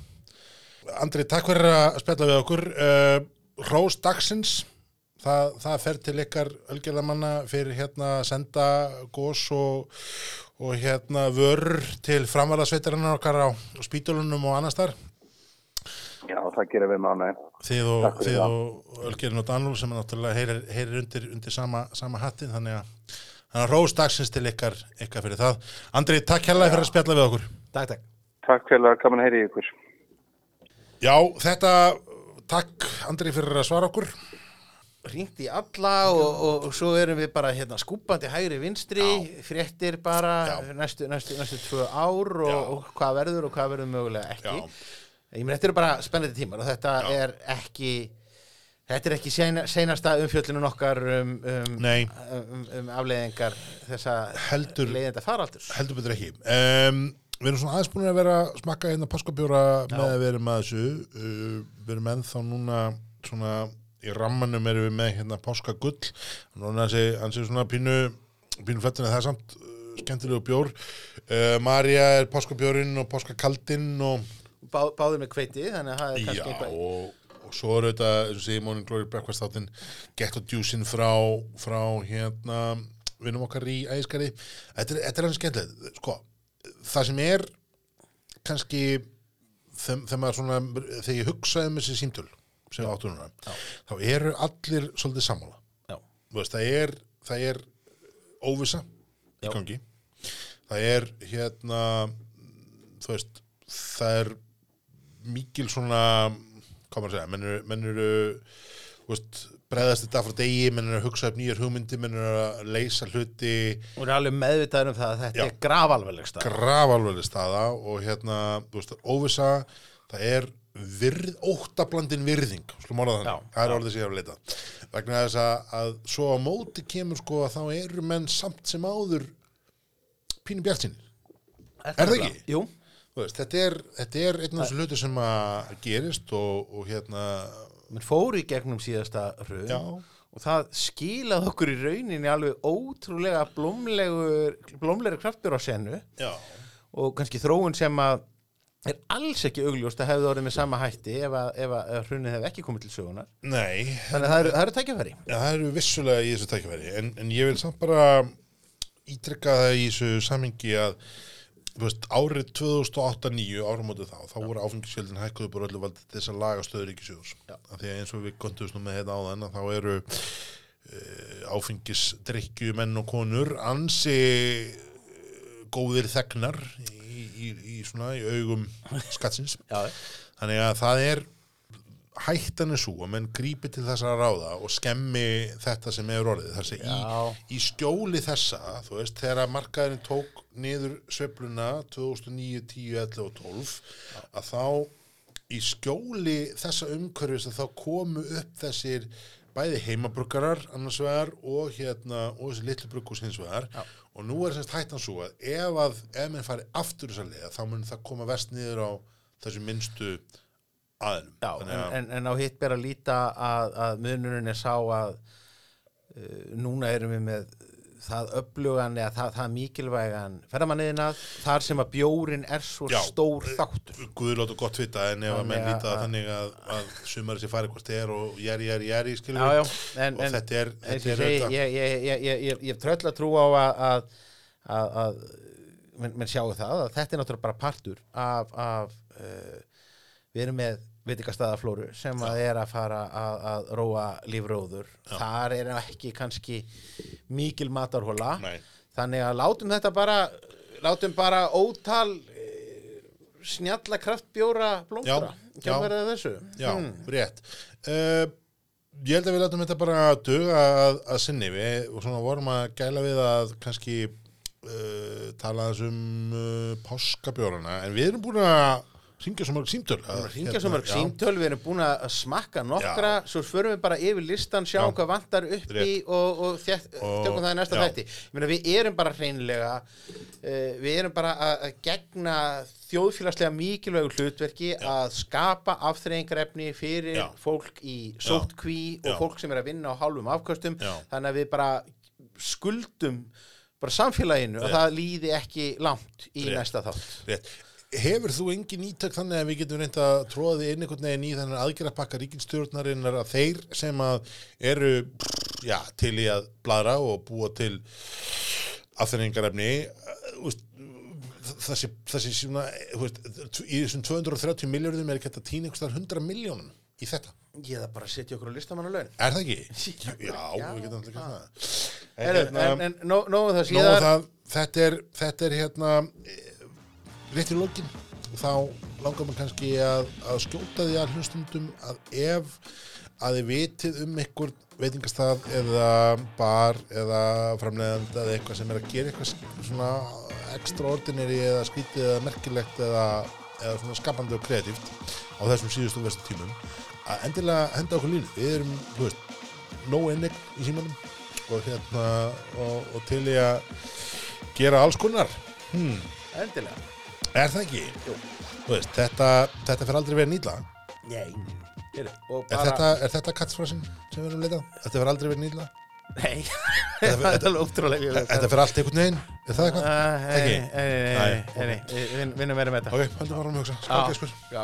Andri, takk fyrir að spjalla við okkur. Uh, Rós dagsins, það, það fer til ykkar ölgerðamanna fyrir hérna að senda gós og, og hérna vörur til framvarðasveitarinnar okkar á spítulunum og annars þar. já, það gerir við mánu Þið og, og Ölgerinn og Danlú sem er náttúrulega heyrir, heyrir undir, undir sama, sama hattin, þannig að þannig að Rós dagsins til ykkar, ykkar fyrir það. Andri, takk hérlega fyrir að spjalla við okkur. Takk, takk. takk fyrir að koma að heyri ykkur Já, þetta, takk Andri fyrir að svara okkur. Ringt í alla og, og, og svo erum við bara hérna skúpandi hægri vinstri, fréttir bara Já. næstu, næstu, næstu tvö ár og, Já. og hvað verður og hvað verður mögulega ekki. Já. Ég meina, þetta eru bara spennandi tímar og þetta er ekki, þetta er ekki sena, seinasta umfjöllunum okkar um, um, um, um afleiðingar þessa Heldur- leiðinda faraldurs. heldur betur ekki við erum svona aðeins búin að vera smakka hérna páskabjóra með að við erum að þessu uh, við erum ennþá núna svona í rammanum erum við með hérna páskagull núna hansi, hansi svona pínu pínu flettin það er samt uh, skemmtilegu bjór. Uh, Marja er páskabjórin og páskakaldin og Bá, báður með kveiti, þannig að það er kannski eitthvað... og, og svo er þetta eins og segir Morning Glory Breakfast þáttinn Get og Juicin frá, frá hérna vinnum okkar í ægiskari þetta er, þetta er hann skemmtilegt sko, það sem er kannski þegar maður svona þegar ég hugsaði um þessi símtöl sem við áttum núna þá eru allir svolítið sammála. Veist, það er það er óvissa í gangi. Það er hérna þú veist, það er mikil svona hvað maður að segja, menn eru, menn eru þú veist, breðast þetta frá degi menn eru að hugsa upp nýjar hugmyndi menn eru að leysa hluti. Og er alveg meðvitaður um það að þetta Já. er grafalvegleg stað. grafalvegli staða og hérna, þú veist, óvissa það er virð, óttablandin virðing, slúm orða þannig. Það er orðið sér að leita vegna þess að, að svo á móti kemur sko að þá eru menn samt sem áður pínu bjart sinni Er það ekki? Jú, veist, þetta er, þetta er einn af þessu hluti sem að gerist og, og hérna fóru í gegnum síðasta Já. og það skilaði okkur í rauninni alveg ótrúlega blómlegur, blómlegur kraftbjör á sennu já, og kannski þróun sem að er alls ekki augljóst að hefði orðið með sama hætti ef að, ef að, ef hrunið hefði ekki komið til sögunar. nei Þannig að það eru, það eru tækifæri. Já, það eru vissulega í þessu tækifæri en, en ég vil samt bara ítrykka það í þessu samingi að veist, árið 2008-2009 áramótið þá, þá voru áfengisfjöldin hækkuð upp úr öllu valdi til þess að laga stöður ríkisjóðs af því að eins og við kontumst nú með þetta áðan að þá eru uh, áfengisdrykkju menn og konur ansi góðir þegnar í, í, í svona í augum skattsins Já, Þannig að það er hættan er svo að menn grípi til þessara ráða og skemmi þetta sem er orðið. Þar sem Já. í, í skjóli þessa, þú veist, þegar markaðurinn tók niður sveifluna 2009, 10, 11 og 12 að þá í skjóli þessa umhverfis að þá komu upp þessir bæði heimabruggarar annars vegar og hérna og þessi litlu bruggus hins vegar Já. og nú er semst hættan svo að ef að ef menn fari aftur þessa leiða þá mun það koma verst niður á þessu minnstu aðinum Já, en, en, en á hitt ber að líta að, að munurinn er sá að uh, núna erum við með það öflugan eða það, það mikilvægan ferðamanniðina þar sem að bjórin er svo Já. stór þáttur. Guður láta gott vita en ef að menn að- líta það þannig að, að sumari sér fari hvort er og jæri, jæri, jæri og en þetta er, þetta og er segi, ég, ég, ég, ég, ég, ég hef tröll að trú á að, að, að, að menn, menn sjáu það að þetta er náttúrulega bara partur af, af uh, við erum með veitingastæðaflóru sem að er að fara að, að róa lífróður. Þar er ekki kannski mikil matarhóla þannig að látum þetta bara látum bara ótal eh, snjalla kraftbjóra Já, já. verða þessu. Já, Hmm. rétt. Uh, Ég held að við látum þetta bara duga að, að sinni. Við og svona vorum að gæla við að kannski uh, tala þess um uh, páskabjórana. En við erum búin að ringja svo mörg símtöl Ringja svo mörg já. síntöl, við erum búin að smakka nokkra, svo förum við bara yfir listan, sjáum Já. hvað vantar upp í og, og tökum það í næsta já. þætti. Meina, við erum bara hreinlega, uh, við erum bara að, gegna þjóðfélagslega mikilvægu hlutverki að skapa afþreyingarefni fyrir Já. fólk í sótkví og Já. fólk sem er að vinna á hálfum afkostum, Já. þannig að við bara skuldum bara samfélaginu að það líði ekki langt í Rétt. næsta þátt. Rétt. Hefur þú engin ítök þannig að við getum reynd að tróða því einhvern veginn í þennan aðgerðapakka ríkinstjórnarinnar að þeir sem að eru já, til í að bladra og búa til afþenningarefni þessi, þessi svona, veist, í þessum 230 miljardum er ekki hægt að týna einhvers þar 100 miljónum í þetta. Ég það bara setja okkur á listamannu laun. Er það ekki? Já, við getum alltaf gert það. En Heru, hérna- en, en nó, nógu það Nó, síðar það, þetta, er, þetta er hérna rétt í lokin. Þá langar maður kannski að, að skjóta því að hlustundum að ef að þið vitið um einhver veitingastað eða bar eða framleiðandi eða eitthvað sem er að gera eitthvað svona extraordinary eða skrítið eða merkilegt eða, eða svona skapandi og kreatíft á þessum síðustu vestu tímum að endilega henda okkur línu. Við erum, þú veist, nóg innig í símanum og hérna og, og til í að gera alls konar. Hmm. Endilega er það ekki? Jú. Veist, þetta, þetta fer aldrei verið nýla Nei Heru, Og er, bara þetta, er þetta catchphrasin sem við erum að leita? Þetta fer aldrei verið nýla Nei Það er alveg ótrúlega Þetta fer allt einhvern veginn er það eitthvað? Nei, Ekki? nei, nei, Nei, nei, nei, nei, við vinnum verið með þetta ok, höldum bara um hugsa Já, Skál, geskur já.